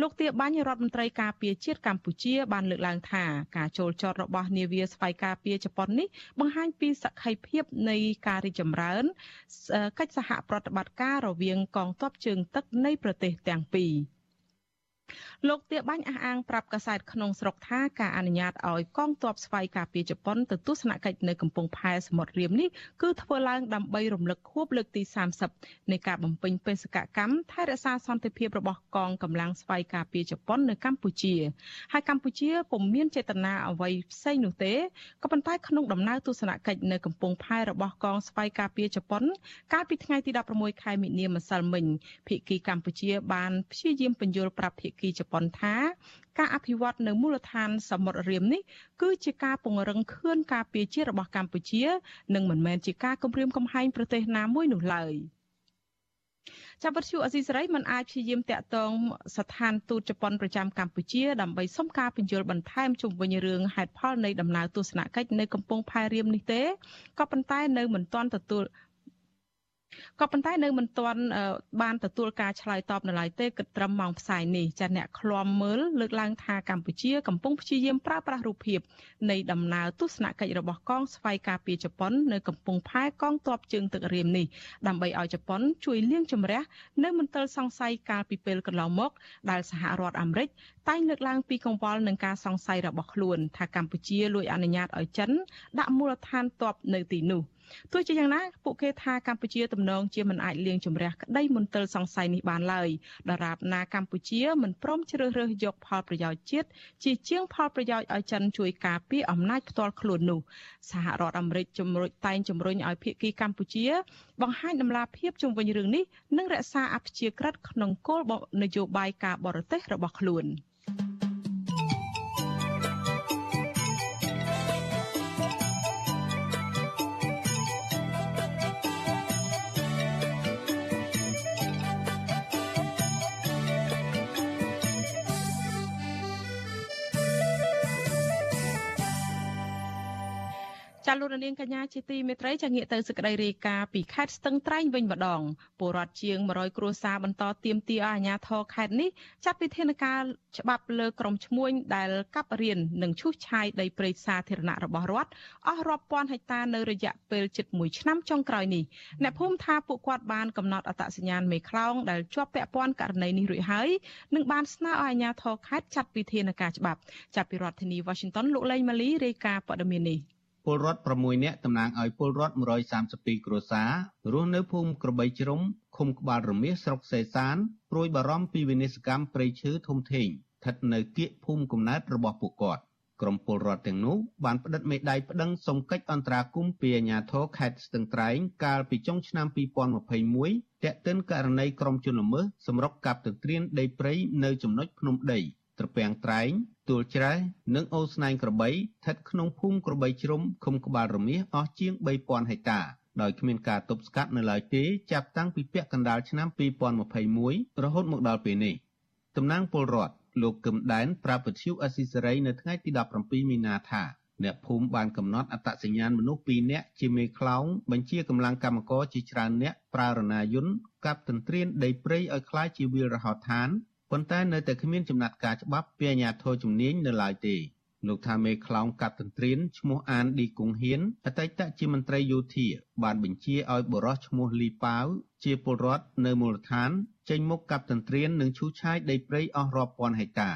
លោកទាបាញ់រដ្ឋមន្ត្រីការពារជាតិកម្ពុជាបានលើកឡើងថាការចូលចតរបស់នាវាស្វ័យការពារជប៉ុននេះបង្ហាញពីសក្ខីភាពនៃការរីកចម្រើនកិច្ចសហប្រតិបត្តិការរវាងកងទ័ពជើងទឹកនៃប្រទេសទាំងពីរ។ លោកទាបាញ់អះអាងប្រាប់កាសែតក្នុងស្រុកថាការអនុញ្ញាតឲ្យកងទ័ពស្វ័យការពារជប៉ុនទៅទស្សនកិច្ចនៅកំពង់ផែសមុទ្ររៀមនេះគឺធ្វើឡើងដើម្បីរំលឹកខួបលើកទី30នៃការបំពេញបេសកកម្មថែរក្សាសន្តិភាពរបស់កងកម្លាំងស្វ័យការពារជប៉ុននៅកម្ពុជាហើយកម្ពុជាពុំមានចេតនាអ្វីផ្សេងនោះទេក៏ប៉ុន្តែក្នុងដំណើរទស្សនកិច្ចនៅកំពង់ផែរបស់កងស្វ័យការពារជប៉ុន កាលពីថ្ងៃទី16ខែមិនិនាម្សិលមិញភាគីកម្ពុជាបានព្យាយាមបញ្យល់ប្រាប់ភាគីជប៉ុនប៉ុនថាការអភិវឌ្ឍនៅមូលដ្ឋានសមុទ្ររៀមនេះគឺជាការពង្រឹងខឿនការពារជាតិរបស់កម្ពុជានិងមិនមែនជាការគំរាមកំហែងប្រទេសណាមួយនោះឡើយចាប់វិទ្យុអស៊ីសេរីមិនអាចព្យាយាមតាក់ទងស្ថានទូតជប៉ុនប្រចាំកម្ពុជាដើម្បីសុំការពន្យល់បន្ថែមជុំវិញរឿងហេតុផលនៃដំណើរទស្សនកិច្ចនៅកំពង់ផែរៀមនេះទេក៏ប៉ុន្តែនៅមិនទាន់ទទួល ក៏ប៉ុន្តែនៅមិនទាន់បានទទួលការឆ្លើយតបនៅឡើយទេគិតត្រឹមម៉ោងផ្សាយនេះចាអ្នកឃ្លាំមើលលើកឡើងថាកម្ពុជាកំពុងព្យាយាមប្រើប្រាស់រូបភាពនៃដំណើរទស្សនកិច្ចរបស់កងស្វ័យការពារជប៉ុននៅកំពង់ផែកងទ័ពជើងទឹករៀមនេះដើម្បីឲ្យជប៉ុនជួយលាងជម្រះនៅមន្ទិលសង្ស័យកាលពីពេលកន្លងមកដែលសហរដ្ឋអាមេរិកតែងលើកឡើងពីកង្វល់នឹងការសង្ស័យរបស់ខ្លួន ថាកម្ពុជាលួចអនុញ្ញាតឲ្យចិនដាក់មូលដ្ឋានទ័ពនៅទីនោះ ទោះជាយ៉ាងណាពួកគេថាកម្ពុជាទំនងជាមិនអាចលៀងជំរះក្តីមន្ទិលសង្ស័យនេះបានឡើយដរាបណាកម្ពុជាមិនព្រមជ្រើសរើសយកផលប្រយោជន៍ជាតិជាជាងផលប្រយោជន៍ឲ្យចិនជួយការពារអំណាចផ្ទាល់ខ្លួននោះសហរដ្ឋអាមេរិកជំរុញតែងជំរុញឲ្យភាគីកម្ពុជា បង្ហាញដំណាភាពជុំវិញរឿងនេះនិងរក្សាអព្យាក្រឹតក្នុងគោលនយោបាយការបរទេសរបស់ខ្លួន។ ចាលោកនាងកញ្ញាជាទីមេត្រីចាងាកទៅសេចក្តីរាយការណ៍ពីខេត្តស្ទឹងត្រែងវិញម្ដងពលរដ្ឋជាង100គ្រួសារបន្តទៀមទាឲ្យអាជ្ញាធរខេត្តនេះចាត់វិធានការច្បាប់លើក្រុមឈ្មួញដែលកាប់រៀននិងឈូសឆាយដីព្រៃសាធារណៈរបស់រដ្ឋអស់រាប់ពាន់ហិកតានៅរយៈពេលជិត1ឆ្នាំចុងក្រោយនេះអ្នកភូមិថាពួកគាត់បានកំណត់អត្តសញ្ញាណមេខ្លោងដែលជាប់ពាក់ព័ន្ធករណីនេះរួចហើយនិងបានស្នើឲ្យអាជ្ញាធរខេត្តចាត់វិធានការច្បាប់ចាប់ពីរដ្ឋធានី Washington លោកលេងម៉ាលីរាយការណ៍ព័ត៌មាននេះ ពលរដ្ឋ6នាក់តំណាងឲ្យពលរដ្ឋ132គ្រួសាររស់នៅភូមិក្របីជ្រុំឃុំក្បាលរមាសស្រុកសេសានព្រួយបារម្ភពីវិនិស្សកម្មព្រៃឈើធំធេងស្ថិតនៅគៀកភូមិកំណើតរបស់ពួកគាត់ក្រុមពលរដ្ឋទាំងនោះបានផ្តិតមេដាយប្តឹងសុំកិច្ចអន្តរាគមន៍ពីអាជ្ញាធរខេត្តស្ទឹងត្រែងកាលពីចុងឆ្នាំ2021ទាក់ទិនករណីក្រុមជនល្មើសសម្រុកកាប់ទន្ទ្រានដីព្រៃនៅចំណុចភ្នំដីត្រពាំងត្រែង ទួលច្រែនិងអូស្នែងក្របីស្ថិតក្នុងភូមិក្របីជ្រុំឃុំក្បាលរមាសអស់ជាង3000ហិកតាដោយគ្មានការទប់ស្កាត់នៅឡើយទេចាប់តាំងពីពាក់កណ្ដាលឆ្នាំ2021រហូតមកដល់ពេលនេះតំណាងពលរដ្ឋលោកកឹមដែនប្រាប់វិទ្យុអស៊ីសេរីនៅថ្ងៃទី17មីនាថាអ្នកភូមិបានកំណត់អត្តសញ្ញាណមនុស្ស2នាក់ជាមេខ្លោងបញ្ជាកម្លាំងកម្មករជាច្រើនអ្នកប្រើរណាយន្តកាប់ទន្ទ្រានដីព្រៃឲ្យคล้ายជាវាលរហោឋាន ប៉ុន្តែនៅតែគ្មានចំណាត់ការច្បាប់ពីអាជ្ញាធរជំនាញនៅឡើយទេលោកថាមេខ្លោងកាត់ទន្ទ្រានឈ្មោះអានឌីគង់ហ៊ានអតីតជាមន្ត្រីយោធា បានបញ្ជាឲ្យបរិសឈ្មោះលីប៉ាវជាពលរដ្ឋនៅមូលដ្ឋាន ចេញមុខកាប់ទន្ទ្រាននិងឈូសឆាយដីព្រៃអស់រាប់ពាន់ហិកតា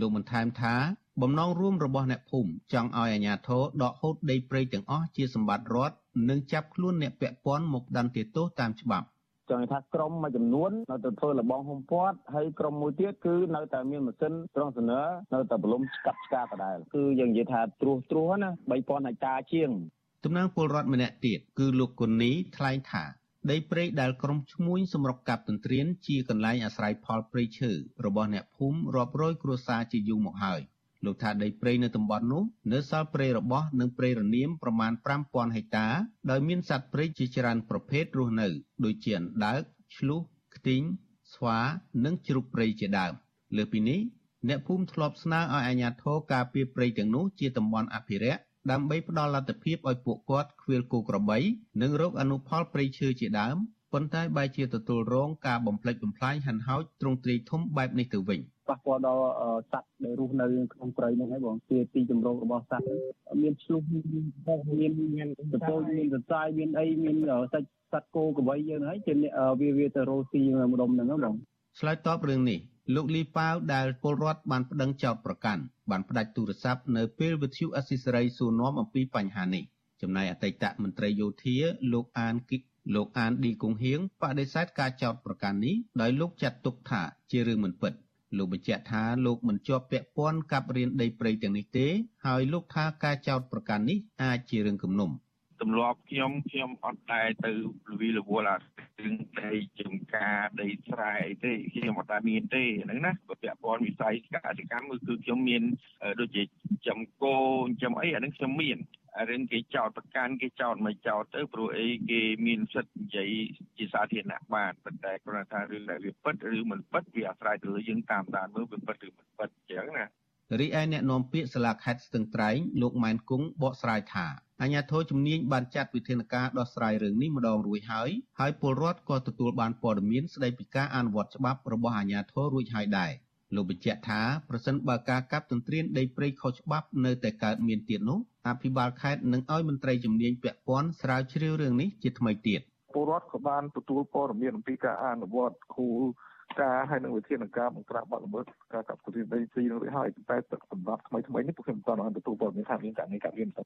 លោកបន្ថែមថាបំណងរួមរបស់អ្នកភូមិចង់ឲ្យអាជ្ញាធរដកហូតដីព្រៃទាំងអស់ជាសម្បត្តិរដ្ឋនិងចាប់ខ្លួនអ្នកពាក់ព័ន្ធមកដណ្ដេទោសតាមច្បាប់ ចង់ថាក្រុមមួយចំនួននៅតែធ្វើលបងហុំព័ទ្ធហើយក្រុមមួយទៀតគឺនៅតែមានម៉ាស៊ីនត្រង់សនើនៅតែបលំស្កាប់ឆ្កាដដែលគឺយើងនិយាយថាត្រួសត្រួសណា3000ហិកតាជាងតំណាងពលរដ្ឋម្នាក់ទៀតគឺលោកគុនីថ្លែងថាដីព្រៃដែលក្រុមឈ្មួញសម្រុកកាប់ទន្ទ្រានជាកន្លែងអាស្រ័យផលព្រៃឈើរបស់អ្នកភូមិរាប់រយគ្រួសារជាយូរមកហើយ លោកថាដីព្រៃនៅតំបន់នោះនៅសល់ព្រៃរបោះនិងព្រៃរនាមប្រមាណ5000ហិកតាដោយមានសត្វព្រៃជាច្រើនប្រភេទរស់នៅដូចជាអណ្ដើកឆ្លុះខ្ទីងស្វានិងជ្រូកព្រៃជាដើមលើពីនេះអ្នកភូមិធ្លាប់ស្នើឲ្យអាជ្ញាធរការពារព្រៃទាំងនោះជាតំបន់អភិរក្សដើម្បីផ្ដល់លទ្ធភាពឲ្យពួកគាត់ខ្វៀលគោក្របីនិងរកអនុផលព្រៃឈើជាដើមប៉ុន្តែបែរជាទទួលរងការបំផ្លិចបំផ្លាញហិនហោចទ្រង់ទ្រាយធំបែបនេះទៅវិញ ប៉ះពាល់ដល់សត្វដែលរស់នៅក្នុងព្រៃហ្នឹងហើយបងជាទីជំរករបស់សត្វមានឆ្លុះមានមានសត្វមានសរសៃមានអីមានសាច់សត្វគោក្របីយើងហើយជាវាវាទៅរស់ទីម្ដុំហ្នឹងបងឆ្លើយតបរឿងនេះលោកលីប៉ាវដែលពលរដ្ឋបានប្តឹងចោទប្រកាន់បានផ្ដាច់ទូរស័ព្ទនៅពេលវិទ្យុអស៊ីសេរីសួរនាំអំពីបញ្ហានេះចំណែកអតីតមន្ត្រីយោធាលោកអានគិកលោកអានឌីគង្ហៀងបដិសេធការចោទប្រកាន់នេះដោយលោកចាត់ទុកថាជារឿងមិនពិត លោកបញ្ជាក់ថាលោកមិនជាប់ពាក់ព័ន្ធกับរៀនដីព្រៃទាំងនេះទេហើយលោកថាការចោទប្រកាន់នេះអាចជារឿងគំនុំទម្លាប់ខ្ញុំខ្ញុំអត់តែទៅលវីលវល់អារឿងដីចំការដីស្រែអីទេខ្ញុំអត់តែមានទេហ្នឹងណាពាក់ព័ន្ធវិស័យកសិកម្មគឺខ្ញុំមានដូចជាចំគោចំអីអាហ្នឹងខ្ញុំមាន រឿងគេចោតប្រកាន់គេចោតមិនចោតទៅព្រោះអីគេមានសិទ្ធិនិយាយជាសាធារណៈបានប៉ុន្តែគ្រាន់តែរឿងដែលវាពិតឬមិនពិតវាអាស្រ័យទៅលើយើងតាមដានមើលវាពិតឬមិនពិតអញ្ចឹងណារីឯអ្នកនាំពាក្យសាលាខេត្តស្ទឹងត្រែងលោកម៉ែនគង់បកស្រាយថាអាជ្ញាធរជំនាញបានចាត់វិធានការដោះស្រាយរឿងនេះម្ដងរួចហើយហើយពលរដ្ឋក៏ទទួលបានព័ត៌មានស្ដីពីការអនុវត្តច្បាប់របស់អាជ្ញាធររួចហើយដែរ លោកបញ្ជាក់ថាប្រសិនបើការកាប់ទន្ទ្រានដីព្រៃខុសច្បាប់នៅតែកើតមានទៀតនោះអភិបាលខេត្តនឹងឲ្យមន្ត្រីជំនាញពាក់ព័ន្ធស្រាវជ្រាវរឿងនេះជាថ្មីទៀតពលរដ្ឋក៏បានទទួលព័ត៌មានអំពីការអនុវត្តគោលការហើយនឹងវិធានការបង្ក្រាបបទល្មើសការកាប់ទន្ទ្រានដីព្រៃនឹងរួចហើយតែសម្រាប់ថ្មីថ្មីនេះពួកខ្ញុំមិនទាន់បានទទួលព័ត៌មានថាមានករណីកាប់រៀនទៅ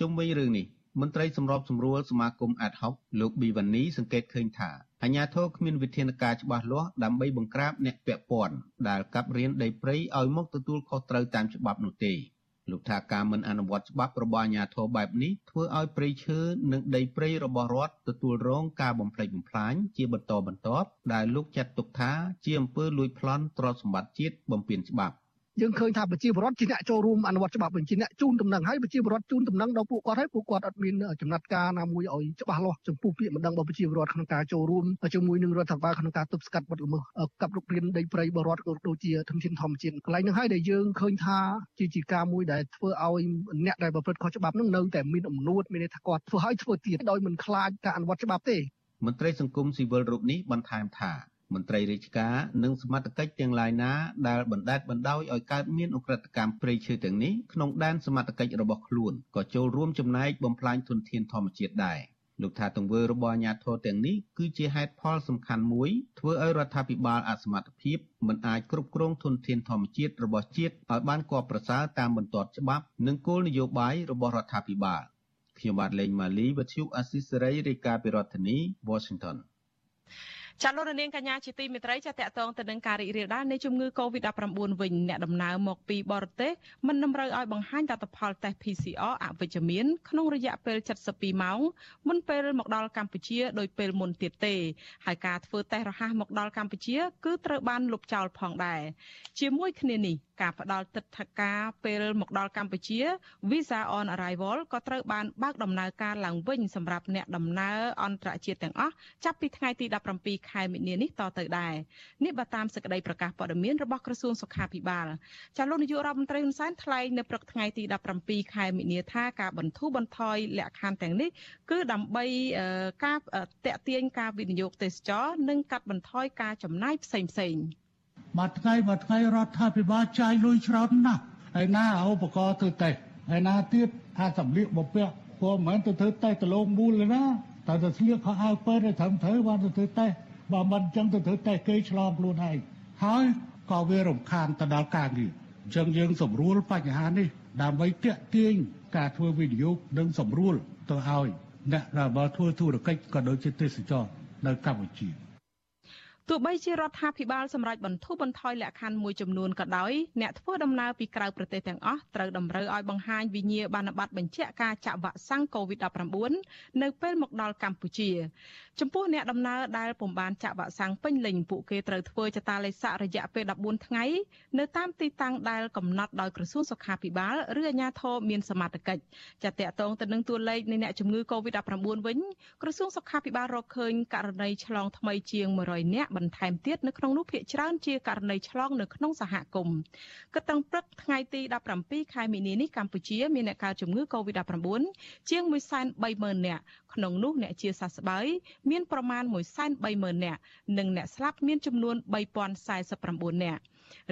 ជុំវិញរឿងនេះ មន្ត្រីសម្របសម្រួលសមាគមអាត់ហុកលោកប៊ីវ៉ានីសង្កេតឃើញថាអាញាធរគ្មានវិធានការច្បាស់លាស់ដើម្បីបង្ក្រាបអ្នកពាក់ព័ន្ធដែលកាប់រៀនដីព្រៃឲ្យមកទទួលខុសត្រូវតាមច្បាប់នោះទេលោកថាការមិនអនុវត្តច្បាប់របស់អាញាធរបែបនេះធ្វើឲ្យព្រៃឈើនិងដីព្រៃរបស់រដ្ឋទទួលរងការបំផ្លិចបំផ្លាញជាបន្តបន្ទាប់ដែលលោកចាត់ទុកថាជាអំពើលួចប្លន់ទ្រព្យសម្បត្តិជាតិបំពានច្បាប់ យើងឃើញថាប្រជាពលរដ្ឋជាអ្នកចូលរួមអនុវត្តច្បាប់វិញជាអ្នកជូនដំណឹងហើយប្រជាពលរដ្ឋជូនដំណឹងដល់ពួកគាត់ហើយពួកគាត់អត់មានចំណាត់ការណាមួយឲ្យច្បាស់លាស់ចំពោះពាក្យបណ្ដឹងរបស់ប្រជាពលរដ្ឋក្នុងការចូលរួមជាមួយនឹងរដ្ឋាភិបាលក្នុងការទប់ស្កាត់បទល្មើសកាប់រុករានដីព្រៃបរដ្ឋក៏ដូចជាធនធានធម្មជាតិកន្លែងហ្នឹងហើយដែលយើងឃើញថាជាជាការមួយដែលធ្វើឲ្យអ្នកដែលប្រព្រឹត្តខុសច្បាប់ហ្នឹងនៅតែមានអំនួតមានន័យថាគាត់ធ្វើឲ្យធ្វើទៀតដោយមិនខ្លាចការអនុវត្តច្បាប់ទេមន្ត្រីសង្គមស៊ីវិលរូបនេះបន្ថែមថា មន្ត្រីរាជការនិងសមត្ថកិច្ចទាំងឡាយណាដែលបណ្ដេតបណ្ដោយឲ្យកើតមានអ ுக ្រិតកម្មព្រៃឈើទាំងនេះក្នុងដែនសមត្ថកិច្ចរបស់ខ្លួនក៏ចូលរួមចំណែកបំផ្លាញធនធានធម្មជាតិដែរលោកថាទង្វើរបស់អាជ្ញាធរទាំងនេះគឺជាហេតុផលសំខាន់មួយធ្វើឲ្យរដ្ឋាភិបាលអសមត្ថភាពមិនអាចគ្រប់គ្រងធនធានធម្មជាតិរបស់ជាតិឲ្យបានគប្បប្រសើរតាមបន្ទាត់ច្បាប់និងគោលនយោបាយរបស់រដ្ឋាភិបាលខ្ញុំបាទលេងម៉ាលីវិទ្យុអស៊ីសេរីរាយការណ៍ពីរដ្ឋធានី Washington ចាលោកនាងកញ្ញាជាទីមេត្រីចាតកតងទៅនឹងការរីករាលដាលនៃជំងឺ Covid-19 វិញអ្នកដំណើរមកពីបរទេសមិនតម្រូវឲ្យបង្ហាញលទ្ធផលតេស្ត PCR អវិជ្ជមានក្នុងរយៈពេល72ម៉ោងមុនពេលមកដល់កម្ពុជាដោយពេលមុនទៀតទេហើយការធ្វើតេស្តរហ័សមកដល់កម្ពុជា គឺត្រូវបានលុបចោលផងដែរជាមួយគ្នានេះការផ្ដល់ទឹកថការពេលមកដល់កម្ពុជា Visa on Arrival ក៏ត្រូវបានបើកដំណើរការឡើងវិញសម្រាប់អ្នកដំណើរអន្តរជាតិទាំងអស់ចាប់ពីថ្ងៃទី17ខែមិនិនានេះតទៅដែរនេះបើតាមសេចក្តីប្រកាសព័ត៌មានរបស់ក្រសួងសុខាភិបាលចាលោកនាយករដ្ឋមន្ត្រីហ៊ុនសែនថ្លែងនៅព្រឹកថ្ងៃទី17ខែមិនិនាថាការបន្ធូរបន្ថយលក្ខខណ្ឌទាំងនេះគឺដើម្បីការតេទៀងការវិនិយោគទេសចរនិងកាត់បន្ថយការចំណាយផ្សេងផ្សេងៗមួយថ្ងៃមួយថ្ងៃរដ្ឋាភិបាលចាយលុយច្រើនណាស់ហើយណាឧបករណ៍ធ្វើតេស្តហើយណាទៀតថាសម្លៀកបំពាក់ព្រោះមិនមែនទៅធ្វើតេស្តទៅលងមូលទេណាតែទៅស្លៀកខោអាវពេទ្យទៅត្រឹមត្រូវបានទៅធ្វើតេស្ត បើមិនអញ្ចឹងទៅធ្វើតេស្តគេឆ្លងខ្លួនឯងហើយក៏វារំខានទៅដល់ការងារអញ្ចឹងយើងសម្រួលបញ្ហានេះដើម្បីទាក់ទាញការធ្វើវិនិយោគនិងសម្រួលទៅឲ្យអ្នកដែលបើធ្វើធុរកិច្ចក៏ដូចជាទេសចរនៅកម្ពុជា ទោះបីជារដ្ឋាភិបាលសម្រេចបន្ធូរបន្ថយលក្ខខណ្ឌមួយចំនួនក៏ដោយអ្នកធ្វើដំណើរពីក្រៅប្រទេសទាំងអស់ត្រូវតម្រូវឲ្យបង្ហាញវិញ្ញាបនបត្របញ្ជាក់ការចាក់វ៉ាក់សាំង COVID-19 នៅពេលមកដល់កម្ពុជាចំពោះអ្នកដំណើរដែលពុំបានចាក់វ៉ាក់សាំងពេញលេញពួកគេត្រូវធ្វើចតាឡេសាក់រយៈពេល14ថ្ងៃនៅតាមទីតាំងដែលកំណត់ដោយក្រសួងសុខាភិបាលឬអាជ្ញាធរមានសមត្ថកិច្ចចាតកតងទៅនឹងតួលេខនៃអ្នកជំងឺ COVID-19 វិញក្រសួងសុខាភិបាលរកឃើញករណីឆ្លងថ្មីជាង100នាក់បន្ថែមទៀតនៅក្នុងនោះភាគច្រើនជាករណីឆ្លងនៅក្នុងសហគមន៍គិតតាំងព្រឹកថ្ងៃទី17ខែមីនានេះកម្ពុជាមានអ្នកកើតជំងឺ Covid-19 ជាង130,000នាក់ក្នុងនោះអ្នកជាសះស្បើយមានប្រមាណ130,000នាក់និងអ្នកស្លាប់មានចំនួន3049នាក់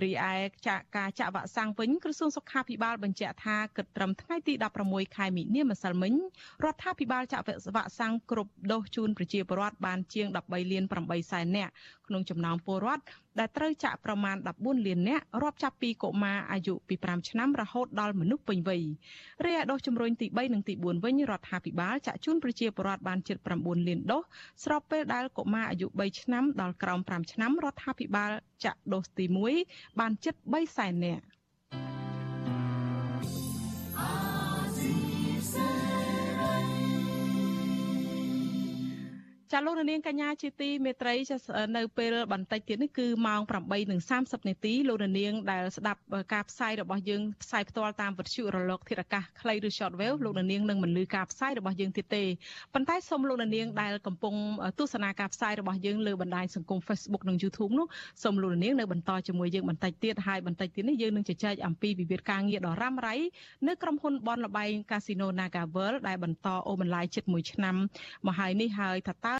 រីឯចាក់ការចាក់វ៉ាក់សាំងវិញក្រសួងសុខាភិបាលបញ្ជាក់ថាគិតត្រឹមថ្ងៃទី16ខែមីនាម្សិលមិញរដ្ឋាភិបាលចាក់វ៉ាក់សាំងគ្រប់ដូសជូនប្រជាពលរដ្ឋបានជាង13លាន8សែននាក់ក្នុងចំណោមពលរដ្ឋដែលត្រូវចាក់ប្រមាណ14លាននាក់រាប់ចាប់ពីកុមារអាយុពី5ឆ្នាំរហូតដល់មនុស្សពេញវ័យរីឯដូសជំរុញទី3និងទី4វិញរដ្ឋាភិបាលចាក់ជូនប្រជាពលរដ្ឋបានជិត9លានដូសស្របពេលដែលកុមារអាយុ3ឆ្នាំដល់ក្រោម5ឆ្នាំរដ្ឋាភិបាលចាក់ដូសទី1បានជិត3សែននាក់ ចាលោកនាងកញ្ញាជាទីមេត្រីនៅពេលបន្តិចទៀតនេះគឺម៉ោង8:30នាទីលោកនាងដែលស្ដាប់ការផ្សាយរបស់យើងផ្សាយផ្ទាល់តាមវិទ្យុរលកធាតុអាកាសខ្លីឬ shortwave លោកនាងនឹងមិនលឺការផ្សាយរបស់យើងទៀតទេប៉ុន្តែសូមលោកនាងដែលកំពុងទស្សនាការផ្សាយរបស់យើងលើបណ្ដាញសង្គម Facebook និង YouTube នោះសូមលោកនាងនៅបន្តជាមួយយើងបន្តិចទៀតហើយបន្តិចទៀតនេះយើងនឹងជជែកអំពីវិវាទការងារដ៏រ៉ាំរ៉ៃនៅក្រុមហ៊ុនបនលបែង Casino Nagavel ដែលបន្តអូបន្លាយជិត1ឆ្នាំមកហើយនេះហើយថាតើ